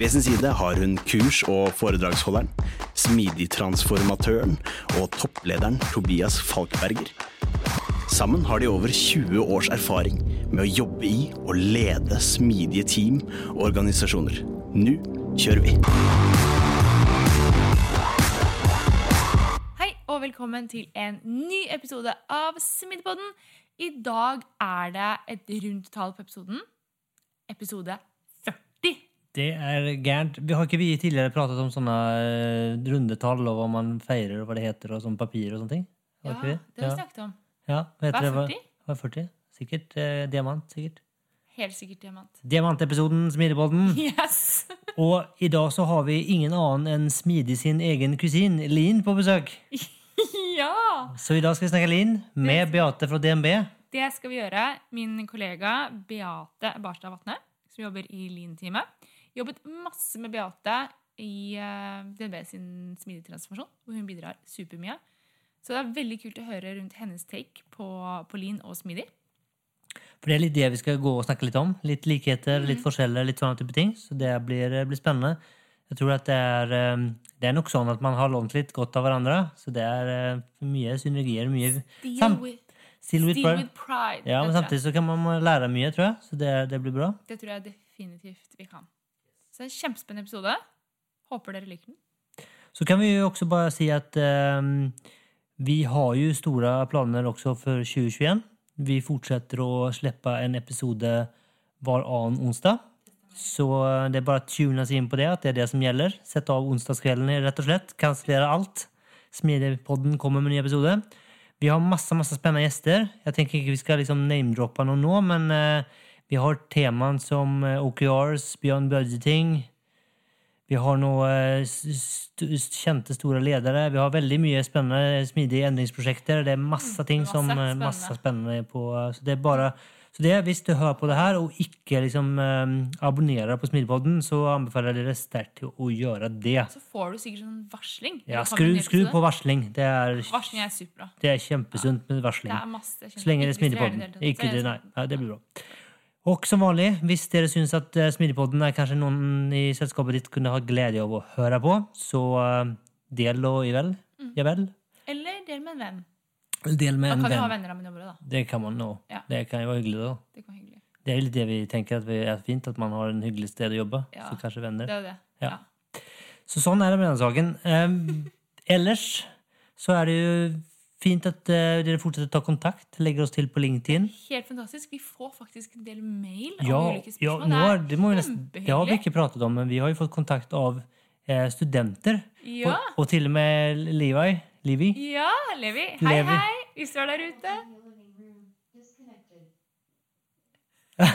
Ved sin side har hun kurs- og foredragsholderen, smidigtransformatøren og topplederen Tobias Falkberger. Sammen har de over 20 års erfaring med å jobbe i og lede smidige team og organisasjoner. Nå kjører vi! Hei og velkommen til en ny episode av Smidigpodden. I dag er det et rundt tall på episoden. Episode 40. Det er gærent. Vi har ikke vi tidligere pratet om sånne rundetall og hva man feirer og hva det heter, og sånn papir og sånne ting? Ja, Har ikke vi? det har vi snakket om. Ja, hva heter Hva er det? 40? Hva er 40? Sikkert eh, diamant. sikkert. Helt sikkert diamant. Diamantepisoden Smidigpodden. Yes! Og i dag så har vi ingen annen enn Smidig sin egen kusin, Lin, på besøk. ja! Så i dag skal vi snakke Lin med Beate fra DNB. Det skal vi gjøre. Min kollega Beate Barstad Vatne, som jobber i Lean-teamet, jobbet masse med Beate i uh, DNB sin smidige transformasjon, hvor hun bidrar supermye. Så det er veldig kult å høre rundt hennes take på, på Lean og smidig. For det er litt det vi skal gå og snakke litt om. Litt likheter, litt forskjeller, litt sånne type ting. Så det blir, blir spennende. Jeg tror at det er, eh, det er nok sånn at man har lånt litt godt av hverandre. Så det er eh, mye synergier. mye Deal with, Still with pride. with pride. Ja, men samtidig så kan man lære mye, tror jeg. Så det, det blir bra. det tror jeg definitivt vi kan. Så en kjempespennende episode. Håper dere liker den. Så kan vi jo også bare si at um, vi har jo store planer også for 2021. Vi fortsetter å slippe en episode hver annen onsdag. Så det er bare å tune sig inn på det, at det er det som gjelder. Sett av onsdagskveldene, rett og slett. Kansellere alt. Smidigpodden kommer med en ny episode. Vi har masse masse spennende gjester. Jeg tenker ikke vi skal liksom namedroppa noen nå, men eh, vi har temaer som eh, OKRs, Beyond Budgeting, vi har noen st kjente, store ledere. Vi har veldig mye spennende, smidige endringsprosjekter. Det er masse ting masse som eh, spennende. masse spennende på Så det er bare så det, hvis du hører på det her og ikke liksom, eh, abonnerer på Smidepodden, så anbefaler jeg dere sterkt til å gjøre det. Så får du sikkert sånn varsling. Ja, skru, skru på varsling. Det er, Varsling er superbra. det er kjempesunt med varsling. Det er masse Så lenge det er det Ikke det, nei. Ja, det blir bra. Og som vanlig, hvis dere syns at smidipodden Smidigpodden er kanskje noen i selskapet ditt kunne ha glede av å høre på, så eh, del og i vel. Mm. Ja vel. Eller del med en venn. Del med Da en kan vi ha venner av min jobber da. Det kan man nå. Ja. Det kan jo være hyggelig, da. Det kan være hyggelig. Det er litt det vi tenker at vi er fint, at man har en hyggelig sted å jobbe. Ja. Så kanskje venner. Det er det. Ja. Så sånn er det med den saken. Em, ellers så er det jo fint at uh, dere fortsetter å ta kontakt. Legger oss til på LinkedIn. Helt fantastisk. Vi får faktisk en del mail om ulike ulike ja spørsmål. nå det, må vi nesten, det har vi ikke pratet om, men vi har jo fått kontakt av eh, studenter. Ja. Og, og til og med Levi. Levi. ja, Levi. Hei, Levi. hei, hvis du er der ute.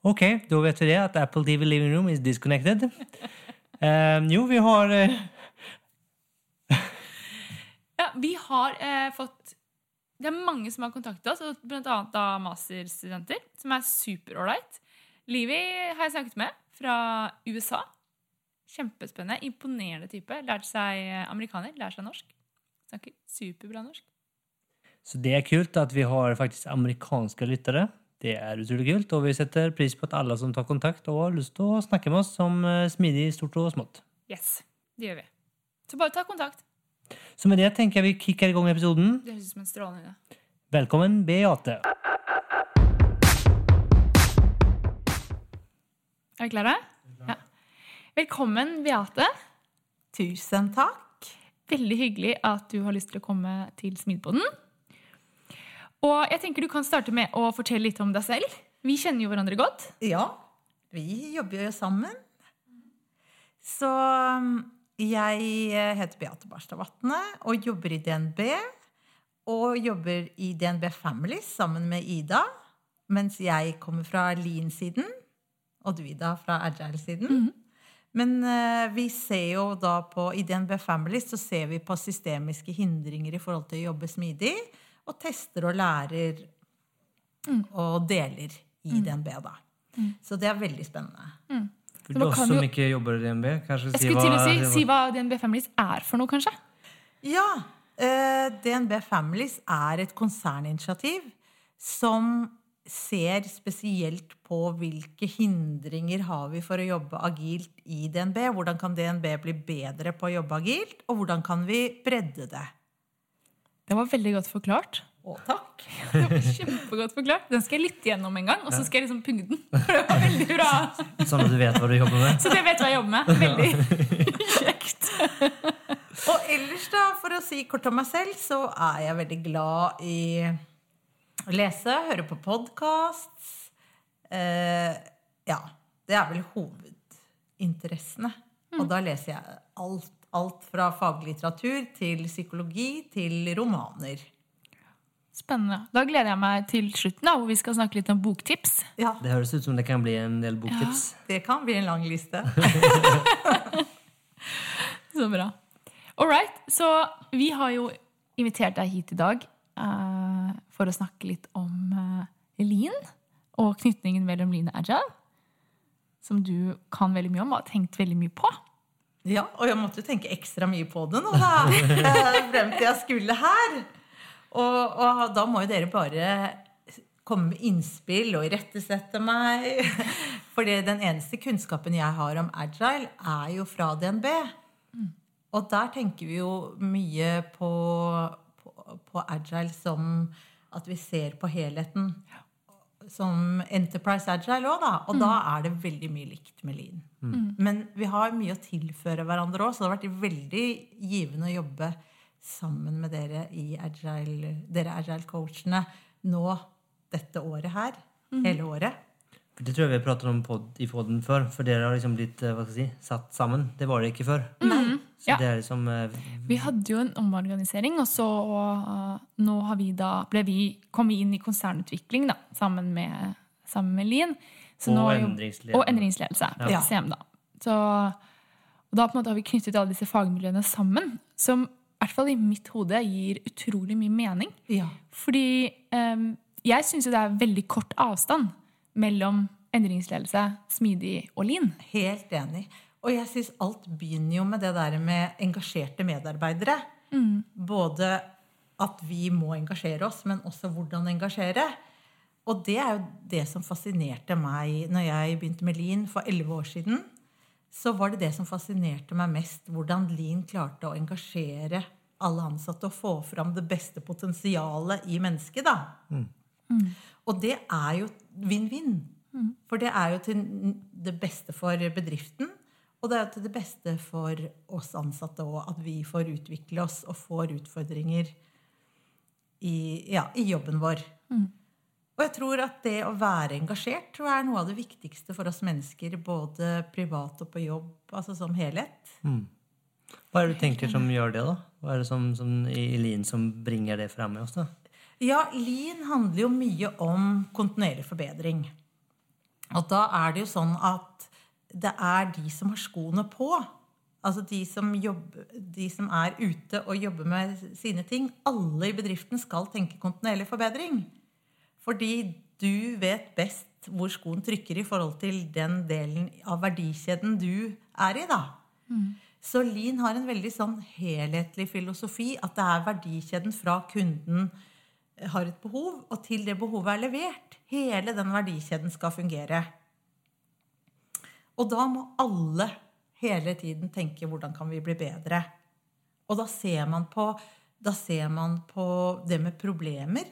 Ok, da vet vi det, at Apple TV Living Room is disconnected. um, jo, vi har eh, Ja, vi har eh, fått Det er mange som har kontaktet oss, og blant annet da masterstudenter, som er superålreit. Livi har jeg snakket med fra USA. Kjempespennende. Imponerende type. Lærte seg eh, amerikaner. Lærer seg norsk. Snakker superbra norsk. Så det er kult at vi har faktisk amerikanske lyttere. Det er utrolig kult, og vi setter pris på at alle som tar kontakt og har lyst til å snakke med oss om eh, smidig, stort og smått. Yes, det gjør vi. Så bare ta kontakt. Så med det tenker jeg vi kicker i gang episoden. Det høres ut som en strålende idé. Velkommen, Beate. Er vi klare? Ja. Velkommen, Beate. Tusen takk. Veldig hyggelig at du har lyst til å komme til Smidboden. Og jeg tenker du kan starte med å fortelle litt om deg selv. Vi kjenner jo hverandre godt. Ja, vi jobber jo sammen. Så jeg eh, heter Beate Barstad Vatne og jobber i DNB. Og jobber i DNB Families sammen med Ida. Mens jeg kommer fra Lean-siden, og du, Ida, fra Agile-siden. Men eh, vi ser jo da på i DNB Families så ser vi på systemiske hindringer i forhold til å jobbe smidig. Og tester og lærer og deler i DNB, da. Så det er veldig spennende. Så oss som jo- ikke jobber i DNB, kanskje si hva, si, si hva DNB Families er for noe, kanskje. Ja. eh, DNB Families er et konserninitiativ som ser spesielt på hvilke hindringer har vi for å jobbe agilt i DNB. Hvordan kan DNB bli bedre på å jobbe agilt, og hvordan kan vi bredde det? Det var veldig godt forklart. Å, takk. Det var Kjempegodt forklart. Den skal jeg lytte gjennom en gang, og så skal jeg liksom pugge den. For det var veldig bra. Sånn at du vet hva du jobber med. Så jeg vet hva jeg jobber med. Veldig kjekt. Og ellers, da, for å si kort om meg selv, så er jeg veldig glad i å lese, høre på podkast. Eh, ja. Det er vel hovedinteressene. Og da leser jeg alt, alt fra faglitteratur til psykologi til romaner. Spennende. Da gleder jeg meg til slutten, da, hvor vi skal snakke litt om boktips. Ja, Det høres ut som det kan bli en del boktips. det kan bli en lang liste. Så bra. All right. Så vi har jo invitert deg hit i dag uh, for å snakke litt om uh, Lean og knytningen mellom Lean og Agile. Som du kan veldig mye om og har tenkt veldig mye på. Ja, og jeg måtte jo tenke ekstra mye på det nå, da. eh, Frem til jeg skulle her. Og, og da må jo dere bare komme med innspill og irettesette meg. For den eneste kunnskapen jeg har om agile, er jo fra DNB. Og der tenker vi jo mye på, på, på agile som at vi ser på helheten. Som Enterprise Agile òg, da. Og da er det veldig mye likt med Lean. Men vi har mye å tilføre hverandre òg, så det har vært veldig givende å jobbe sammen med dere i agile, dere agile-coachene nå dette året her. Hele året. Det tror jeg vi har pratet om pod, i podden før, for dere har liksom blitt eh, hva skal jeg si, satt sammen. Det var det ikke før. Så Ja. det er liksom uh, Vi hadde jo en omorganisering, og så uh, nå har vi da, ble vi, kom vi inn i konsernutvikling da, sammen med, sammen med Lien. Så Og nå er jo- endringsledelse. Og endringsledelse. Ja. CM, da. Så, og da på en måte har vi knyttet alle disse fagmiljøene sammen, som hvert fall i mitt hode gir utrolig mye mening. Ja. Fordi ehm, jeg syns jo det er veldig kort avstand mellom endringsledelse, smidig og lean. Helt enig. Og jeg syns alt begynner jo med det der med engasjerte medarbeidere. Både at vi må engasjere oss, men også hvordan engasjere. Og det er jo det som fascinerte meg når jeg begynte med Lean for elleve år siden. Så var det det som fascinerte meg mest, hvordan Lean klarte å engasjere alle ansatte og få fram det beste potensialet i mennesket. da. Og det er jo vinn-vinn. For det er jo til det beste for bedriften, og det er jo til det beste for oss ansatte òg, at vi får utvikle oss og får utfordringer i, ja, i jobben vår. Og jeg tror at det å være engasjert tror jeg er noe av det viktigste for oss mennesker, både privat og på jobb, altså som helhet. Hva er det du tenker som gjør det, da? Hva er det som, som i Lean som bringer det frem med oss, da? Ja, Lean handler jo mye om kontinuerlig forbedring. Og da er det jo sånn at det er de som har skoene på, altså de som, jobber, de som er ute og jobber med sine ting, alle i bedriften skal tenke kontinuerlig forbedring. Fordi du vet best hvor skoen trykker i forhold til den delen av verdikjeden du er i, da. Så Lean har en veldig sånn helhetlig filosofi, at det er verdikjeden fra kunden har et behov, og til det behovet er levert. Hele den verdikjeden skal fungere. Og da må alle hele tiden tenke hvordan kan vi bli bedre? Og da ser man på, da ser man på det med problemer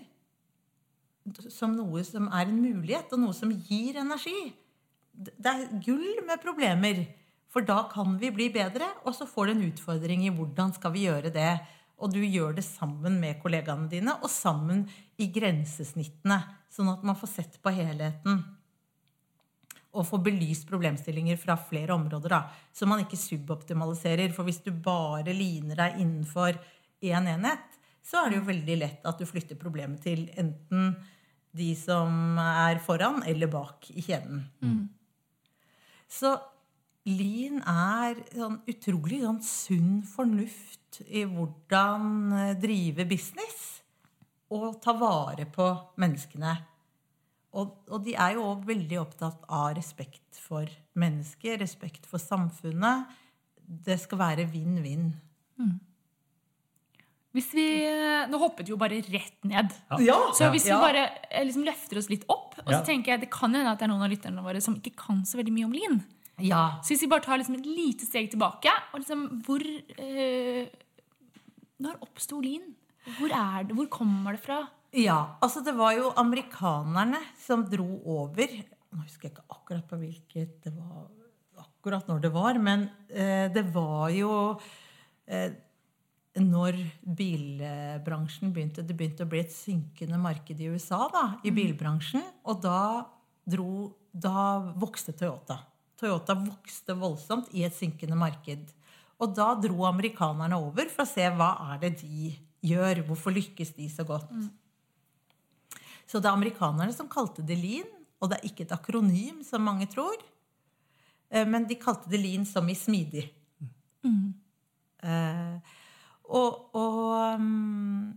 som noe som er en mulighet, og noe som gir energi. Det er gull med problemer, for da kan vi bli bedre, og så får du en utfordring i hvordan skal vi gjøre det. Og du gjør det sammen med kollegaene dine, og sammen i grensesnittene. Sånn at man får sett på helheten. Og får belyst problemstillinger fra flere områder. da, Så man ikke suboptimaliserer. For hvis du bare liner deg innenfor én enhet, så er det jo veldig lett at du flytter problemet til enten de som er foran eller bak i kjeden. Så lean er sånn utrolig sånn sunn fornuft i hvordan eh, drive business og ta vare på menneskene. Og, og de er jo òg veldig opptatt av respekt for mennesker, respekt for samfunnet. Det skal være vinn-vinn. Hvis vi, Nå hoppet vi jo bare rett ned. Ja, Så hvis vi bare eh, liksom løfter oss litt opp Og så Ja. tenker jeg det kan hende at det er noen av lytterne våre som ikke kan så veldig mye om lin. Ja. Så hvis vi bare tar liksom et lite steg tilbake og liksom hvor eh, Når oppsto lin? Hvor er det? Hvor kommer det fra? Ja, altså det var jo amerikanerne som dro over. Nå husker jeg ikke akkurat på hvilket det var, akkurat når det var, men eh, det var jo eh, når bilbransjen begynte Det begynte å bli et synkende marked i USA, da, i bilbransjen. Og da dro Da vokste Toyota. Toyota vokste voldsomt i et synkende marked. Og da dro amerikanerne over for å se hva er det de gjør. Hvorfor lykkes de så godt? Så det er amerikanerne som kalte det lean, og det er ikke et akronym, som mange tror. Eh, Men de kalte det lean som i smidig. Eh, og og um,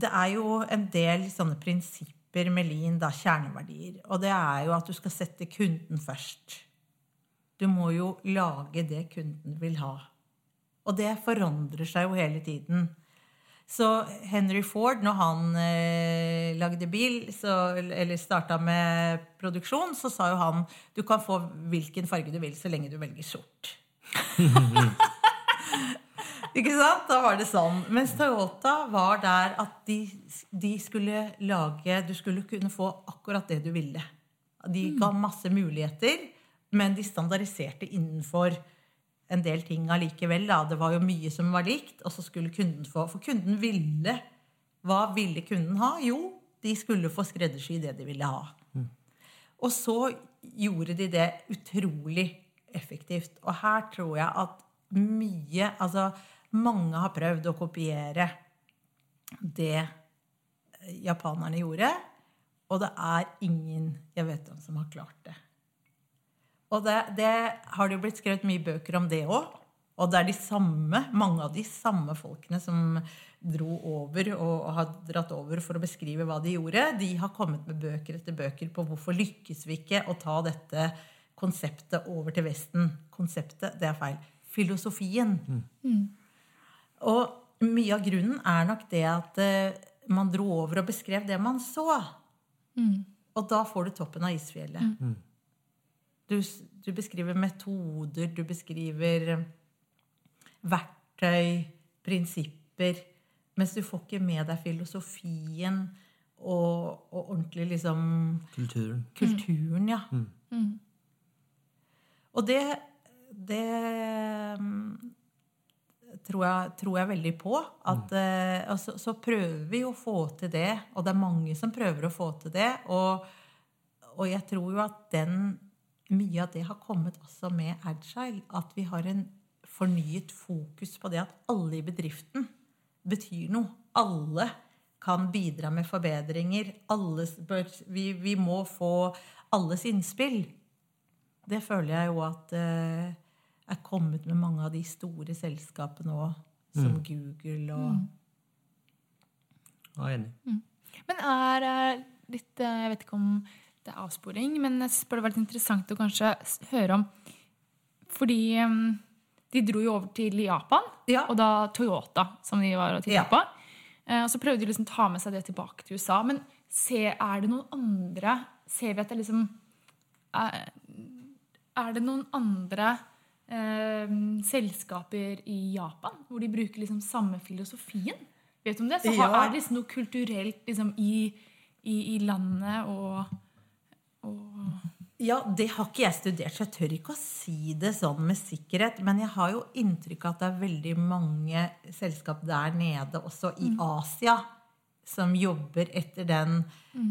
det er jo en del sånne prinsipper med lean, da, kjerneverdier. Og det er jo at du skal sette kunden først. Du må jo lage det kunden vil ha. Og det forandrer seg jo hele tiden. Så Henry Ford, når han eh, lagde bil, så, eller starta med produksjon, så sa jo han du kan få hvilken farge du vil så lenge du velger sort. Ikke sant? Da var det sånn. Mens Toyota var der at de, de skulle lage Du skulle kunne få akkurat det du ville. De ga masse muligheter, men de standardiserte innenfor en del ting allikevel. Da. Det var jo mye som var likt, og så skulle kunden få For kunden ville Hva ville kunden ha? Jo, de skulle få skreddersy det de ville ha. Og så gjorde de det utrolig effektivt. Og her tror jeg at mye Altså, mange har prøvd å kopiere det japanerne gjorde, og det er ingen jeg vet om som har klart det. Og det, det har det jo blitt skrevet mye bøker om det òg. Og det er de samme, mange av de samme folkene som dro over og har dratt over for å beskrive hva de gjorde. De har kommet med bøker etter bøker på hvorfor lykkes vi ikke å ta dette konseptet over til Vesten. Konseptet, det er feil. Filosofien. Og mye av grunnen er nok det at eh, man dro over og beskrev det man så. Og da får du toppen av isfjellet. Du, du beskriver metoder, du beskriver eh, verktøy, prinsipper. Mens du får ikke med deg filosofien og, og ordentlig liksom Kulturen. kulturen, ja. Og det, det mm, tror, jeg, tror jeg veldig på. At, mm. og så, så prøver vi å få til det, og det er mange som prøver å få til det. Og, og jeg tror jo at den, mye av det har kommet også med Agile. At vi har en fornyet fokus på det at alle i bedriften betyr noe. Alle kan bidra med forbedringer. Alle vi, vi må få alles innspill. Det føler jeg jo at eh, er kommet med mange av de store selskapene òg, som Google og Ja, enig. Men er eh, litt eh, Jeg vet ikke om det er avsporing, men jeg synes det var litt interessant å kanskje høre om Fordi eh, de dro jo over til Japan, Ja. og da Toyota, som de var og titta Ja. på. Eh, Og så prøvde de liksom å ta med seg det tilbake til USA. Men se, er det noen andre Ser vi at det liksom Er, er det noen andre eh, selskaper i Japan hvor de bruker liksom samme filosofien? Vet du om det? Så har, Ja. er det liksom noe kulturelt liksom, i, i, i landet og, og Ja, det har ikke jeg studert, så jeg tør ikke å si det sånn med sikkerhet. Men jeg har jo inntrykk av at det er veldig mange selskap der nede, også i Asia, som jobber etter den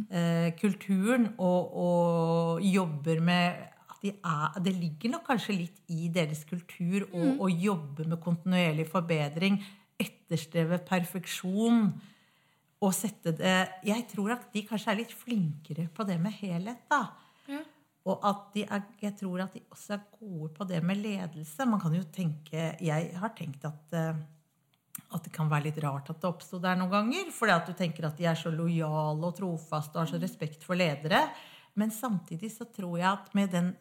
eh, kulturen og, og jobber med de er, Det ligger nok kanskje litt i deres kultur å å jobbe med kontinuerlig forbedring, etterstreve perfeksjon. Og sette det Jeg tror at de kanskje er litt flinkere på det med helhet, da. Mm. Og at de er, jeg tror at de også er gode på det med ledelse. Man kan jo tenke, Jeg har tenkt at, eh, at det kan være litt rart at det oppsto der noen ganger. Fordi at du tenker at de er så lojale og trofaste og har så respekt for ledere. Men samtidig så tror jeg at med den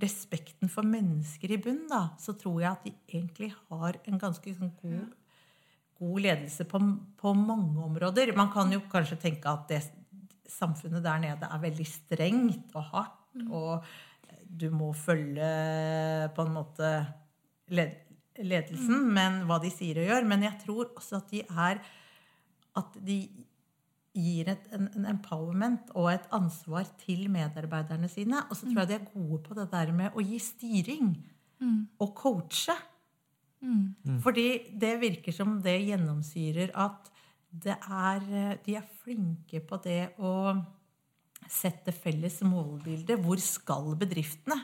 respekten for mennesker i bunn, da, så tror jeg at de egentlig har en ganske sånn god, god ledelse på, på mange områder. Man kan jo kanskje tenke at det samfunnet der nede er veldig strengt og hardt, og du må følge på en måte led ledelsen, men hva de sier og gjør. Men jeg tror også at de er At de gir et, en, en empowerment og et ansvar til medarbeiderne sine. Og så tror jeg de er gode på det der med å gi styring og coache. Fordi det virker som det gjennomsyrer at det er, de er flinke på det å sette felles målbilde. Hvor skal bedriftene?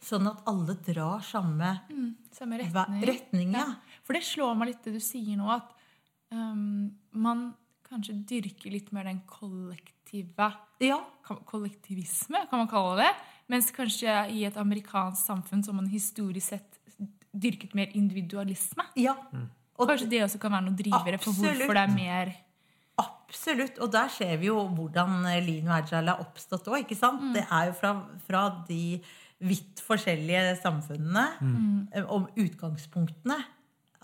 Sånn at alle drar samme Samme retning. retning. ja. Ja. For det slår meg litt det du sier nå, at um, man kanskje dyrke litt mer den kollektive ja. kollektivisme, kan man kalle det. Mens kanskje i et amerikansk samfunn så har man historisk sett dyrket mer individualisme. ja. Og Kanskje det også kan være noen drivere for hvorfor det er mer Absolutt. Og der ser vi jo hvordan Lean og Agile har oppstått òg. sant? Det er jo fra, fra de vidt forskjellige samfunnene mm. om utgangspunktene.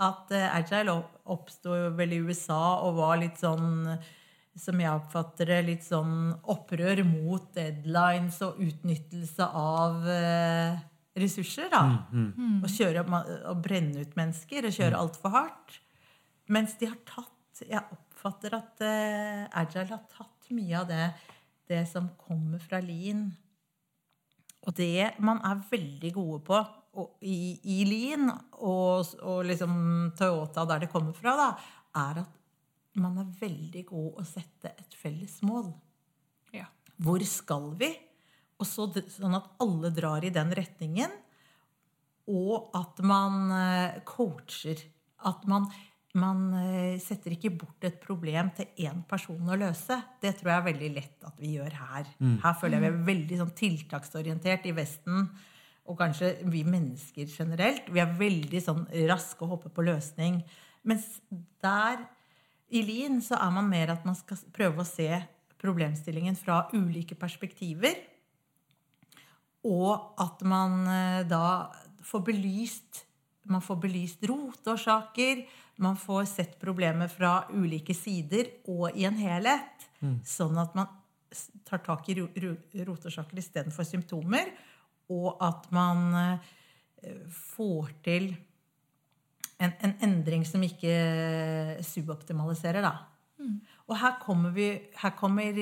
At eh, Agile opp- oppsto vel i USA og var litt sånn som jeg oppfatter det, litt sånn opprør mot deadlines og utnyttelse av eh, ressurser. da. Og, kjøre, og brenne ut mennesker og kjøre altfor hardt. Mens de har tatt Jeg oppfatter at eh, Agile har tatt mye av det, det som kommer fra Lean. Og det man er veldig gode på og, i, i Lean og, og liksom Toyota der det kommer fra, da, er at man er veldig god å sette et felles mål. Ja. Hvor skal vi? Og så, sånn at alle drar i den retningen. Og at man eh, coacher. At man, man eh, setter ikke bort et problem til én person å løse. Det tror jeg er veldig lett at vi gjør her. Her føler jeg vi er veldig sånn tiltaksorientert i Vesten. Og kanskje vi mennesker generelt. Vi er veldig sånn raske å hoppe på løsning. Mens der i Lean så er man mer at man skal prøve å se problemstillingen fra ulike perspektiver. Og at man eh, da får belyst man får belyst rotårsaker, man får sett problemet fra ulike sider og i en helhet. Sånn at man tar tak i ro- ro- rotårsaker istedenfor symptomer. Og at man eh, får til en, en endring som ikke suboptimaliserer, da. Og her kommer, vi, her kommer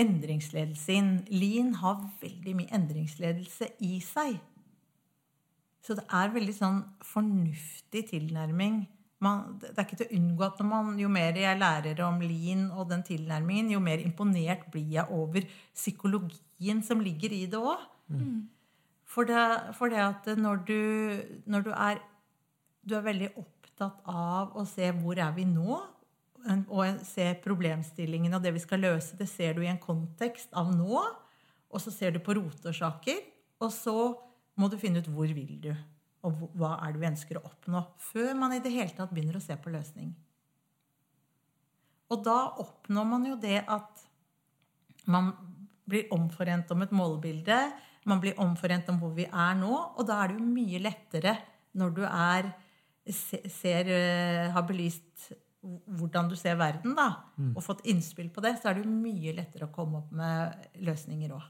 endringsledelse inn. Lean har veldig mye endringsledelse i seg. Så det er veldig sånn fornuftig tilnærming. Man, det er ikke til å unngå at man, jo mer jeg lærer om lean og den tilnærmingen, jo mer imponert blir jeg over psykologien som ligger i det òg. For, det, for det at når du, når du er du er veldig opptatt av å se hvor er vi nå, og se problemstillingen og det vi skal løse. Det ser du i en kontekst av nå, og så ser du på rotårsaker. Og så må du finne ut hvor vil du, og hva er det vi ønsker å oppnå, før man i det hele tatt begynner å se på løsning. Og da oppnår man jo det at man blir omforent om et målbilde. Man blir omforent om hvor vi er nå. Og da er det jo mye lettere når du er ser, eh, har belyst hvordan du ser verden, da, og fått innspill på det, så er det jo mye lettere å komme opp med løsninger òg.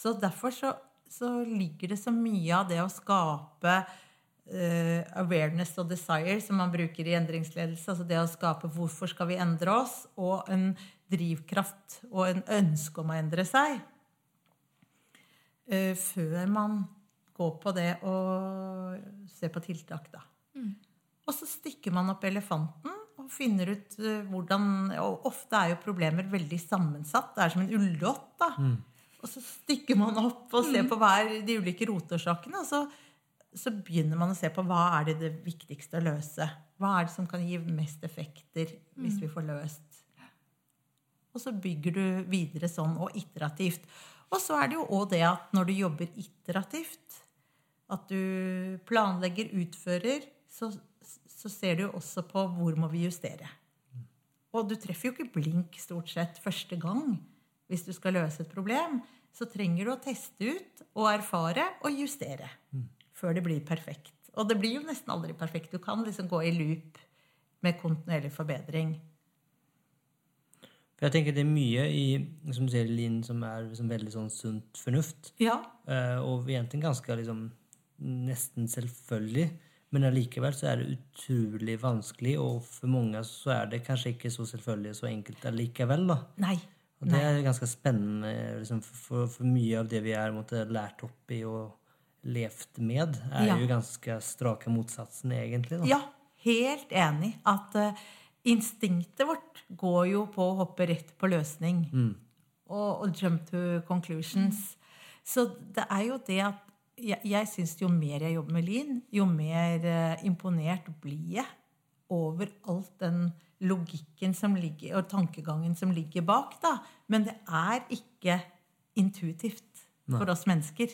Så derfor så, så ligger det så mye av det å skape uh, awareness og desire, som man bruker i endringsledelse. Altså det å skape 'hvorfor skal vi endre oss?' og en drivkraft og en ønske om å endre seg. Eh, før man går på det og ser på tiltak, da. Og så stikker man opp elefanten og finner ut uh, hvordan Og ofte er jo problemer veldig sammensatt. Det er som en ulldott, da. Og så stikker man opp og ser på hver de ulike rotårsakene. Og så, så begynner man å se på hva er det det viktigste å løse. Hva er det som kan gi mest effekter hvis vi får løst og så bygger du videre sånn, og iterativt. Og så er det jo òg det at når du jobber iterativt, at du planlegger, utfører, så, så ser du jo også på hvor må vi justere. Og du treffer jo ikke blink stort sett første gang hvis du skal løse et problem. Så trenger du å teste ut og erfare og justere før det blir perfekt. Og det blir jo nesten aldri perfekt. Du kan liksom gå i loop med kontinuerlig forbedring. For jeg tenker det er mye i som du sier, Linn, som er liksom veldig sånn sunt fornuft. Ja, Eh, og egentlig ganske liksom, nesten selvfølgelig. Men allikevel så er det utrolig vanskelig, og for mange så er det kanskje ikke så selvfølgelig så enkelt allikevel. da. nei. Og det er ganske spennende. Liksom, for, for mye av det vi er måtte, lært opp i og levd med, er Ja. jo ganske strake motsatsen, egentlig. da. Ja, helt enig. At eh, instinktet vårt går jo på å hoppe rett på løsning. Og, og jump to conclusions. Så det er jo det at jeg, jeg syns jo mer jeg jobber med Lean, jo mer eh, imponert blir jeg over alt den logikken som ligger, og tankegangen som ligger bak. da. Men det er ikke intuitivt for oss mennesker.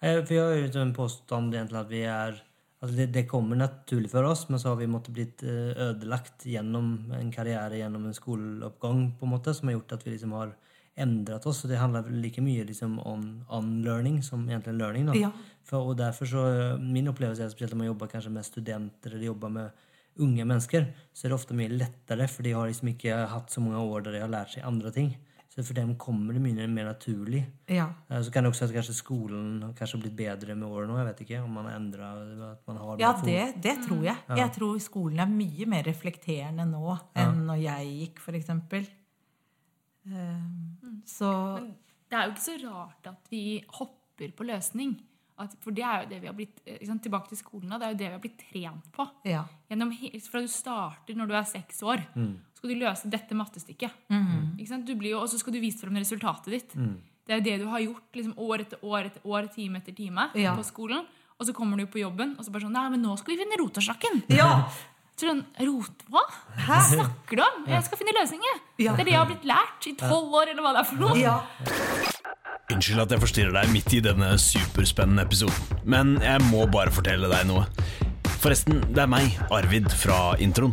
Vi har jo en påstand egentlig at vi er altså det, det kommer naturlig for oss, men så har vi måttet blitt eh, ødelagt gjennom en karriere, gjennom en skoleoppgang, på en måte, som har gjort at vi liksom har endret oss. Og det handler like mye liksom om unlearning som egentlig learning. Ja. For, og derfor så, eh, Min opplevelse er spesielt når man jobber kanskje med studenter eller jobber med unge mennesker, så er det ofte mye lettere, for de har liksom ikke hatt så mange år der de har lært seg andre ting. Så for dem kommer det mye mer naturlig. Ja. Eh, Så kan det også at kanskje skolen har blitt bedre med årene. Jeg vet ikke om man har har Ja, det, det tror jeg. Jeg tror skolen er mye mer reflekterende nå enn når jeg gikk, f.eks. Så Det er jo ikke så rart at vi hopper på løsning. At, for det er jo det vi har blitt liksom, Tilbake til skolen, det er jo det vi har blitt trent på. ja. Gjennom, fra du starter når du er seks år, skal du løse dette mattestykket. Ikke sant? Du blir jo, og så skal du vise frem resultatet ditt. Det er det du har gjort liksom, år etter år etter år, time etter time Ja. på skolen. Og så kommer du på jobben, og så bare sånn Nei, men nå skal vi finne rotårsaken! Ja! Så sånn, Rot... Hva? Hva snakker du om? Jeg skal finne løsninger. Ja. Det er det jeg har blitt lært i tolv år, eller hva det er for noe. ja. Unnskyld at jeg forstyrrer deg midt i denne superspennende episoden, men jeg må bare fortelle deg noe. Forresten, det er meg, Arvid, fra introen.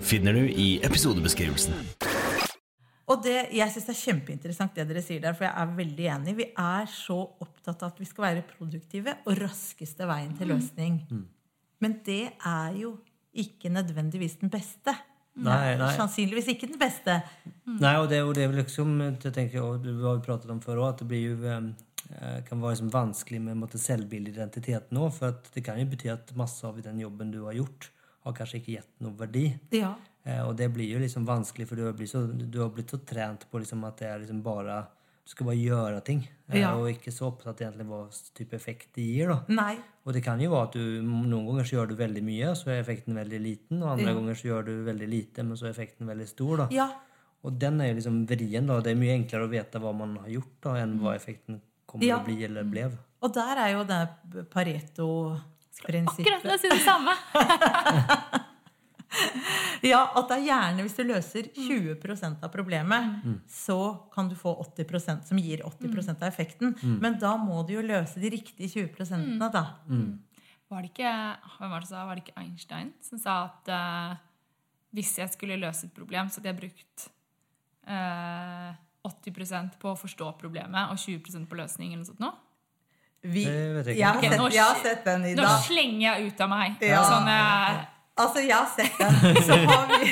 finner du i episodebeskrivelsen. Og det, jeg syns det er kjempeinteressant det dere sier der, for jeg er veldig enig. Vi er så opptatt av at vi skal være produktive og raskeste veien til løsning. Men det er jo ikke nødvendigvis den beste. Nei, nei. Sannsynligvis ikke den beste. Nei, og det, og det er liksom jeg tenker, og Du har jo pratet om før også, at det blir jo eh, kan være liksom vanskelig med selvbildeidentitet nå. For at det kan jo bety at masse av den jobben du har gjort, har kanskje ikke gitt noe verdi. Ja. Eh, og det blir jo liksom vanskelig, for du har blitt så, du har blitt så trent på liksom at det er liksom bare Du skal bare gjøre ting, eh, Ja. og ikke så opptatt egentlig hva type effekt det gir. da. Nei. Og det kan jo være at du noen ganger så gjør du veldig mye, så er effekten veldig liten. Og andre Ja. ganger så gjør du veldig lite, men så er effekten veldig stor. da. Ja. Og den er jo liksom vrien. da. Det er mye enklere å vite hva man har gjort, da, enn hva effekten kommer Ja. å bli eller ble. Og der er jo det Akkurat Pareto-prinsippet. det si det samme. Ja, at det er gjerne hvis du løser 20% av problemet, så kan du få 80% som gir 80% av effekten. Men da må du jo løse de riktige 20% da. Var det ikke, var, det, var det ikke Einstein som sa at uh, hvis jeg skulle løse et problem, så hadde jeg brukt uh, 80% på å forstå problemet og 20% på løsning? eller noe sånt nå? Vi, vet jeg ikke. jeg, har sett, jeg har sett den, Nå slenger jeg ut av meg. Ja. Sånn, eh, Altså, jeg har sett den. Så har vi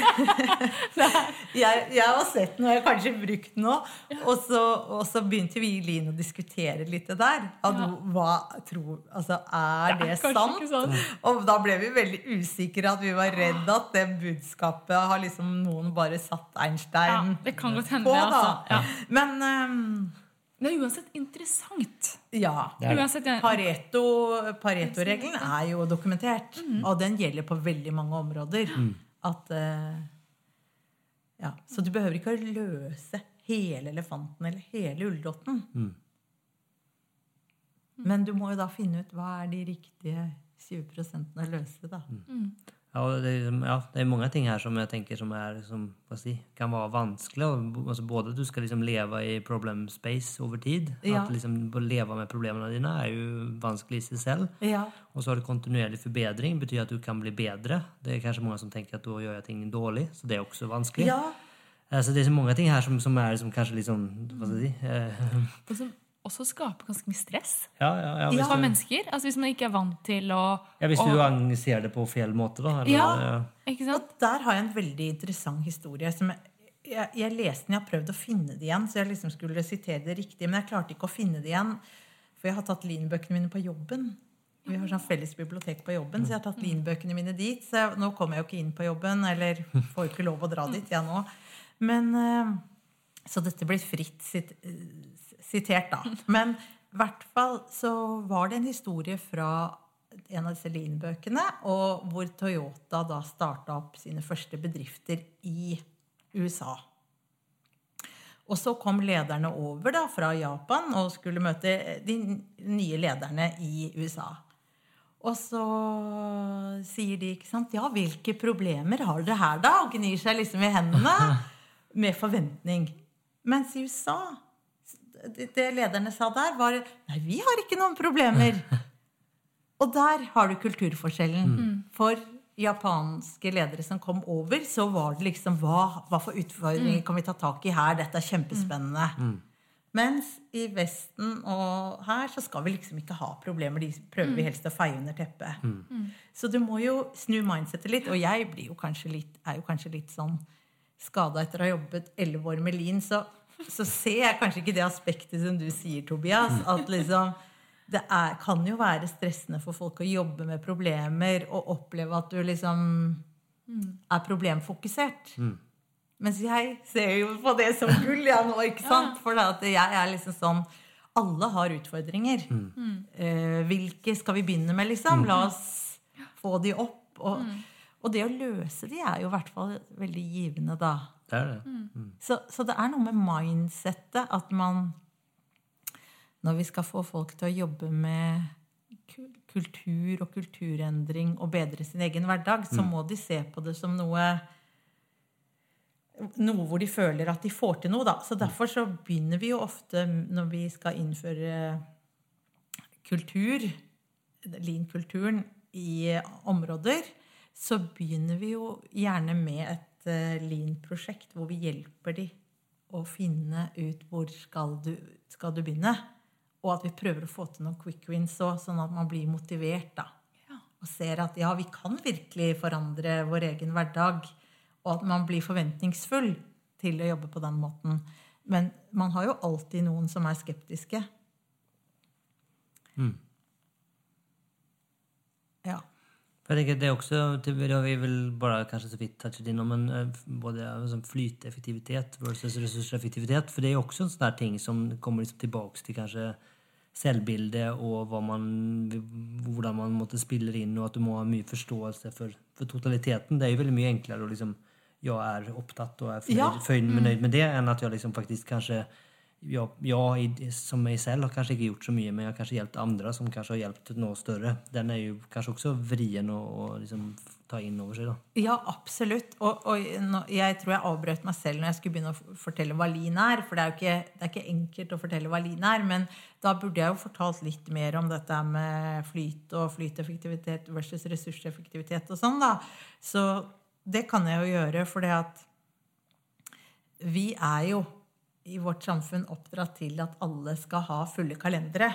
jeg, jeg har sett den, og jeg har kanskje brukt den òg. Og, så- og så begynte vi i Lin å diskutere litt det der. At, Ja. Hva tror Altså, er Det er det, sant? sant. Og da ble vi veldig usikre, at vi var redd at det budskapet har liksom noen bare satt ja, Einstein det kan godt hende, på, det. da. Altså. Ja. Men ehm, Det er uansett interessant. ja. Uansett, jeg- Pareto- Pareto-regelen er jo dokumentert, Mm. og den gjelder på veldig mange områder. At, uh, ja, så du behøver ikke å løse hele elefanten eller hele ulldotten. Mm. Men du må jo da finne ut hva er de riktige 20% å løse, da. Ja, det, liksom- ja, det er mange ting her som jeg tenker som er, som, si, kan være vanskelig. Altså både at du skal liksom leve i problem space over tid. Ja. At liksom å leve med problemene dine er jo vanskelig i seg selv. Ja. Og så har du kontinuerlig forbedring. betyr at du kan bli bedre. Det er kanskje mange som tenker at da gjør jeg ting dårlig. Så det er også vanskelig. ja. Så Så det er så mange ting her som, som er som kanskje litt sånn Hva skal jeg si? Også skaper ganske mye stress Ja, ja, ja, hvis, for du, mennesker. Altså Hvis man ikke er vant til å ja, hvis å- du engasjerer det på feil måte, da. Eller, Ja. ja. Ikke sant? Og der har jeg en veldig interessant historie. Som jeg, jeg, jeg leste den, jeg har prøvd å finne det igjen, så jeg liksom skulle sitere det riktig. Men jeg klarte ikke å finne det igjen, for jeg har tatt linbøkene mine på jobben. Vi har sånn felles bibliotek på jobben, så jeg har tatt linbøkene mine dit. Så jeg, nå kommer jeg jo ikke inn på jobben, eller får jo ikke lov å dra dit, jeg nå. Men, eh, så dette blir fritt sit, eh, sitert, da. Men i hvert fall så var det en historie fra en av disse Lean-bøkene, og hvor Toyota da starta opp sine første bedrifter i USA. Og så kom lederne over da fra Japan og skulle møte de nye lederne i USA. Og så sier de, ikke sant Ja, hvilke problemer har dere her, da? Og gnir seg liksom i hendene med forventning. Mens i USA det lederne sa der, var Nei, vi har ikke noen problemer. Og der har du kulturforskjellen. For japanske ledere som kom over, så var det liksom Hva, hva for utfordringer kan vi ta tak i her? Dette er kjempespennende. Mens i Vesten og her så skal vi liksom ikke ha problemer. De prøver vi helst å feie under teppet. Så du må jo snu mindsetet litt. Og jeg blir jo kanskje litt, er jo kanskje litt sånn skada etter å ha jobbet elleve år med Lean, så, så ser jeg kanskje ikke det aspektet som du sier, Tobias. At liksom det er, kan jo være stressende for folk å jobbe med problemer og oppleve at du liksom er problemfokusert. Mens jeg ser jo på det som gull, jeg nå, ikke sant? For at jeg er liksom sånn Alle har utfordringer. Eh, hvilke skal vi begynne med, liksom? La oss få de opp. Og, og det å løse de er jo i hvert fall veldig givende, da. Det er det. Så, så det er noe med mindsettet at man Når vi skal få folk til å jobbe med kultur og kulturendring og bedre sin egen hverdag, så må de se på det som noe noe hvor de føler at de får til noe. Da. Så Derfor så begynner vi jo ofte når vi skal innføre kultur, lean-kulturen, i områder, så begynner vi jo gjerne med et lean-prosjekt hvor vi hjelper de å finne ut hvor skal du, skal du begynne. Og at vi prøver å få til noen quick wins òg, sånn at man blir motivert. da. Og ser at ja, vi kan virkelig forandre vår egen hverdag. Og at man blir forventningsfull til å jobbe på den måten. Men man har jo alltid noen som er skeptiske. Ja. For Jeg tenker det er også, vi vel bare kanskje så vidt touchet innom, men eh, både sånn flyteffektivitet versus ressurseffektivitet. For det er også en sånn ting som kommer liksom tilbake til kanskje selvbildet og man, hvordan man måtte spille inn, og at du må ha mye forståelse for, for totaliteten. Det er jo veldig mye enklere å liksom Jeg er opptatt og er fornøyd, Ja. fornøyd med det, enn at jeg liksom faktisk kanskje jeg, jeg som meg selv har kanskje ikke gjort så mye, men jeg har kanskje hjulpet andre som kanskje har hjulpet noe større. Den er jo kanskje også vrien å, å liksom ta inn over seg. da. Ja, absolutt. Og, og jeg tror jeg avbrøt meg selv når jeg skulle begynne å fortelle hva lean er. For det er jo ikke, er ikke enkelt å fortelle hva lean er. Men da burde jeg jo fortalt litt mer om dette med flyt og flyteffektivitet versus ressurseffektivitet og sånn, da. Så det kan jeg jo gjøre, for det at vi er jo i vårt samfunn oppdratt til at alle skal ha fulle kalendere.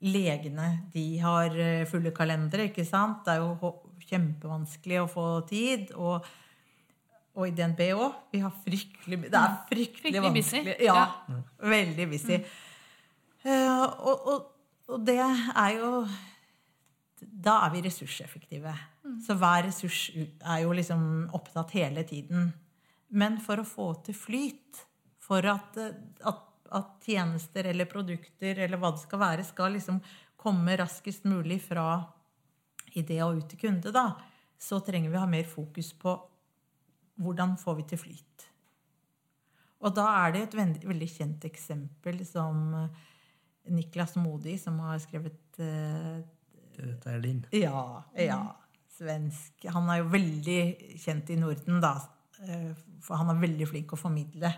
legene de har eh, fulle kalendere, ikke sant? Det er jo kjempevanskelig å få tid. Og, og i DNB òg. Vi har fryktelig Det er fryktelig, Fryktelig busy. vanskelig. Ja, veldig busy. Eh, og, og, og det er jo Da er vi ressurseffektive. Så hver ressurs er jo liksom opptatt hele tiden. Men for å få til flyt, for at, eh, at, at tjenester eller produkter eller hva det skal være, skal liksom komme raskest mulig fra idé og ut til kunde, da, så trenger vi å ha mer fokus på hvordan får vi til flyt. Og da er det et veldig, veldig kjent eksempel som eh, Niklas Modi, som har skrevet eh, Dette er din. Ja, ja. Svensk. Han er jo veldig kjent i Norden, da. For han er veldig flink å formidle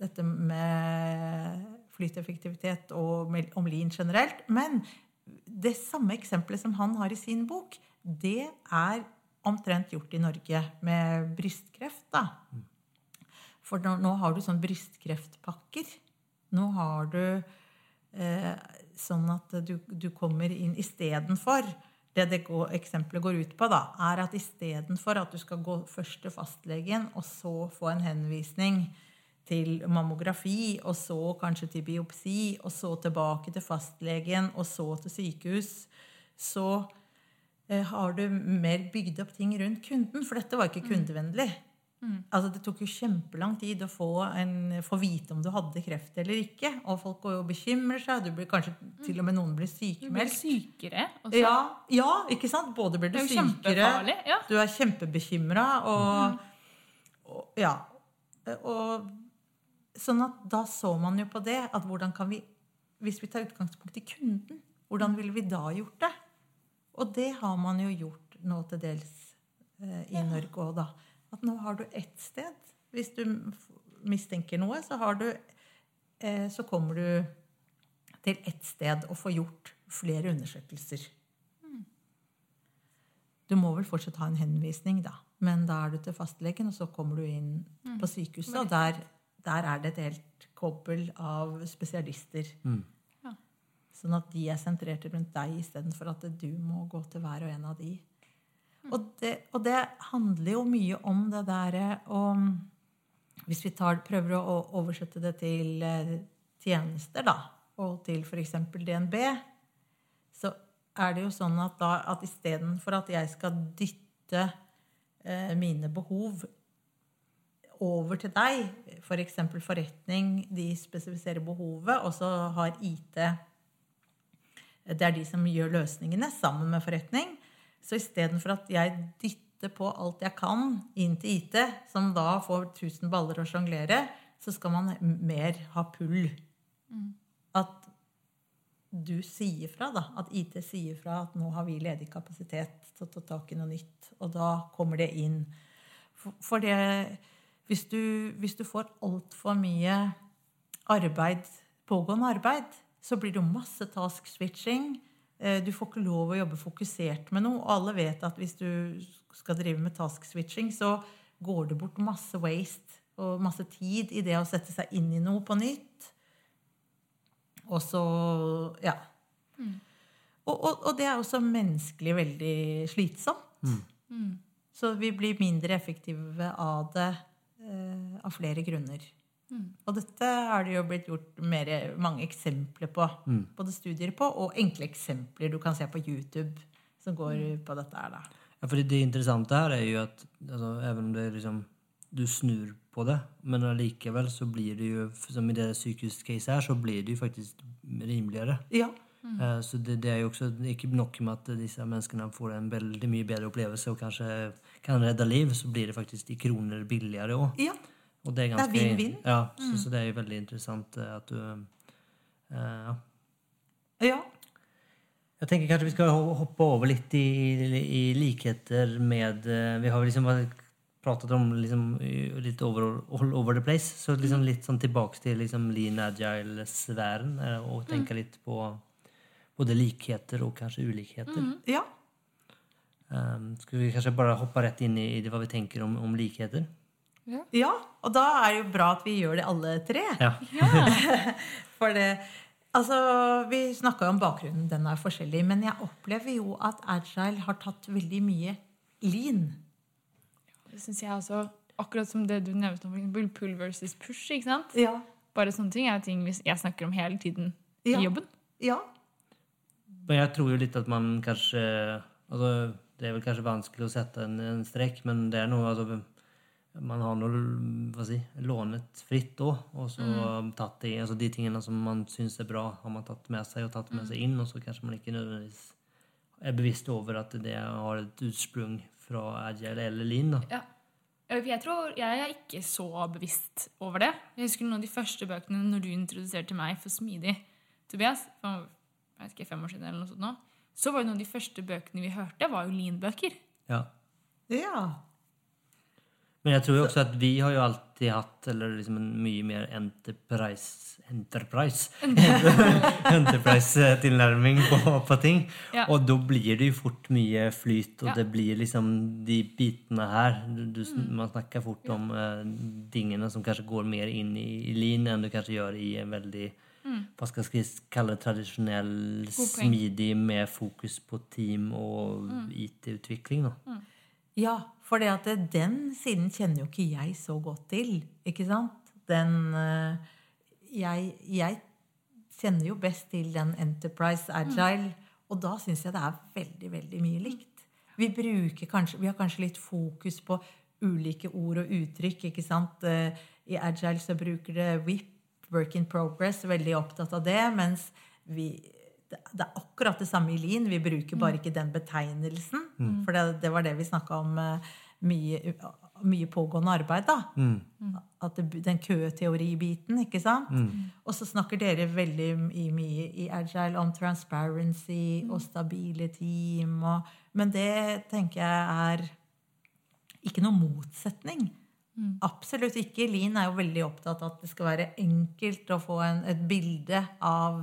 dette med flyteffektivitet og om lean generelt. Men det samme eksempelet som han har i sin bok, det er omtrent gjort i Norge med brystkreft. da. For nå, nå har du sånn brystkreftpakker. Nå har du eh, sånn at du, du kommer inn istedenfor Det det går, eksempelet går ut på, da, er at istedenfor at du skal gå først til fastlegen, og så få en henvisning til mammografi, og så kanskje til biopsi, og så tilbake til fastlegen, og så til sykehus, så eh, har du mer bygd opp ting rundt kunden, for dette var ikke kundevennlig. Altså, det tok jo kjempelang tid å få, en, få vite om du hadde kreft eller ikke. Og folk går jo og bekymrer seg. Du blir kanskje til og med noen blir sykemeldt. Du blir sykere også. Ja, ja, ikke sant? Både blir du er sykere. Ja. du er kjempebekymra, og, og Ja. Og sånn at da så man jo på det at hvordan kan vi Hvis vi tar utgangspunkt i kunden, hvordan ville vi da gjort det? Og det har man jo gjort nå til dels eh, i Norge òg, da. At nå har du ett sted. Hvis du mistenker noe, så har du eh, Så kommer du til ett sted og får gjort flere undersøkelser. Du må vel fortsatt ha en henvisning, da. Men da er du til fastlegen, og så kommer du inn på sykehuset, og der, der er det et helt kobbel av spesialister. Ja. Sånn at de er sentrerte rundt deg istedenfor at du må gå til hver og en av de. Og det, og det handler jo mye om det derre og Hvis vi tar, prøver å å oversette det til eh, tjenester, da, og til f.eks. DNB, så er det jo sånn at, da, at istedenfor at jeg skal dytte eh, mine behov over til deg, f.eks. For forretning, de spesifiserer behovet, og så har IT Det er de som gjør løsningene sammen med forretning. Så istedenfor at jeg dytter på alt jeg kan inn til IT, som da får 1000 baller å sjonglere, så skal man mer ha pull. At du sier fra, da. At IT sier fra at nå har vi ledig kapasitet til å ta tak i noe nytt. Og da kommer det inn. For, for det Hvis du, hvis du får altfor mye arbeid, pågående arbeid, så blir det jo masse task switching. Eh, Du får ikke lov å jobbe fokusert med noe. Og alle vet at hvis du skal drive med task switching, så går det bort masse waste og masse tid i det å sette seg inn i noe på nytt. Og så Ja. Og, og, og det er også menneskelig veldig slitsomt. Så vi blir mindre effektive av det av flere grunner. Og dette har det jo blitt gjort mer, mange eksempler på. Både studier på og enkle eksempler du kan se på YouTube som går på dette her. da. Ja, fordi det, interessante her er jo at altså, even om det liksom, du snur på det, men likevel så blir det jo, som i det psykisk case her så blir det jo faktisk rimeligere. Ja. Eh, Så det, det er jo også ikke nok med at disse menneskene får en veldig mye bedre opplevelse og kanskje kan redde liv, så blir det faktisk i kroner billigere òg. ja. Og det er ganske vinn-vinn. Ja, så, så det er jo veldig interessant eh, at du uh, ja. ja. Jeg tenker kanskje vi skal hoppe over litt i, i, i likheter med Vi har liksom pratet om liksom, litt over, all over the place. Så liksom litt sånn tilbake til liksom lean agile-sfæren og tenke litt på både likheter og kanskje ulikheter. ja. Um, skal vi kanskje bare hoppe rett inn i, i det, hva vi tenker om, om likheter? Ja, og da er det jo bra at vi gjør det alle tre. Ja. For det, Altså, Vi snakka jo om bakgrunnen, den er forskjellig. Men jeg opplever jo at agile har tatt veldig mye lean. Det synes jeg også, Akkurat som det du nevnte om pull versus push. ikke sant? Ja. Bare sånne ting er ting vi- jeg snakker om hele tiden Ja. i jobben. ja. Men jeg tror jo litt at man kanskje altså, Det er vel kanskje vanskelig å sette en, en strekk, men det er noe altså, Man har noe hva si, lånet fritt da, og så tatt det, altså de tingene som man syns er bra, har man tatt med seg og tatt med seg inn, og så kanskje man ikke nødvendigvis er bevisst over at det har et utsprung fra agile eller lean. da. Ja. Jeg tror jeg er ikke så bevisst over det. Jeg husker noen av de første bøkene når du introduserte meg for smidig, Tobias, for jeg vet ikke, fem år siden eller noe sånt nå, så var jo noen av de første bøkene vi hørte, var jo Lean-bøker. Ja. ja. Men jeg tror jo også at vi har jo alltid hatt eller liksom en mye mer enterprise enterprise enterprise-tilnærming på, på ting. Ja. Og da blir det jo fort mye flyt, og Ja. det blir liksom de bitene her du, du, Man snakker fort om uh, tingene som kanskje går mer inn i, i lean enn du kanskje gjør i en veldig hva skal jeg kalle det, tradisjonell, smidig med fokus på team og IT-utvikling. da. Ja, for det at det- den siden kjenner jo ikke jeg så godt til. Ikke sant? Den eh, jeg, jeg kjenner jo best til den Enterprise Agile, og da syns jeg det er veldig, veldig mye likt. Vi, kanskje, vi har kanskje litt fokus på ulike ord og uttrykk. ikke sant? Eh, I Agile så bruker det WIP, Work in Progress, veldig opptatt av det. Mens vi, det det er akkurat det samme i Lean. Vi bruker bare ikke den betegnelsen. For det, det var det vi snakka om. eh, Mye, mye pågående arbeid, da. At det, den køteoribiten, ikke sant? Og så snakker dere veldig i, mye i Agile om transparency og stabile team. Og, men det tenker jeg er ikke noe motsetning. Absolutt ikke. Lean er jo veldig opptatt av at det skal være enkelt å få en, et bilde av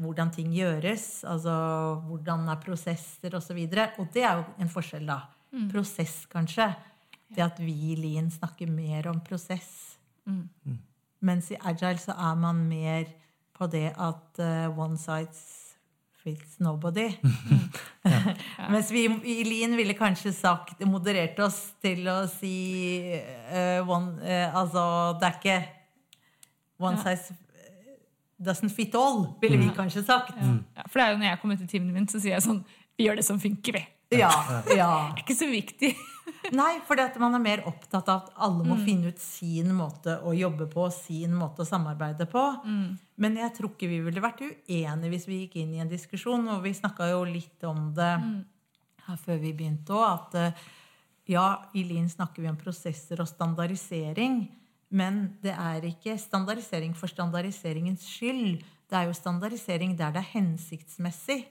hvordan ting gjøres. Altså hvordan er prosesser osv. Og, så og det er jo en forskjell, da. Prosess, kanskje. Det at vi i Lean snakker mer om prosess. Mens i Agile så er man mer på det at uh, one size fits nobody. Mens vi i Lean ville kanskje sagt, moderert oss til å si uh, one, uh, Altså, det er ikke one Ja. size doesn't fit all, ville vi kanskje sagt. Ja, for det er jo når jeg kommer til timen min, så sier jeg sånn Vi gjør det som funker, vi. Ja, ja. Det er ikke så viktig. Nei, for man er mer opptatt av at alle må finne ut sin måte å jobbe på, sin måte å samarbeide på. Men jeg tror ikke vi ville vært uenige hvis vi gikk inn i en diskusjon. Og vi snakka jo litt om det her før vi begynte òg, at eh, ja, i Lien snakker vi om prosesser og standardisering. Men det er ikke standardisering for standardiseringens skyld. Det er jo standardisering der det er hensiktsmessig?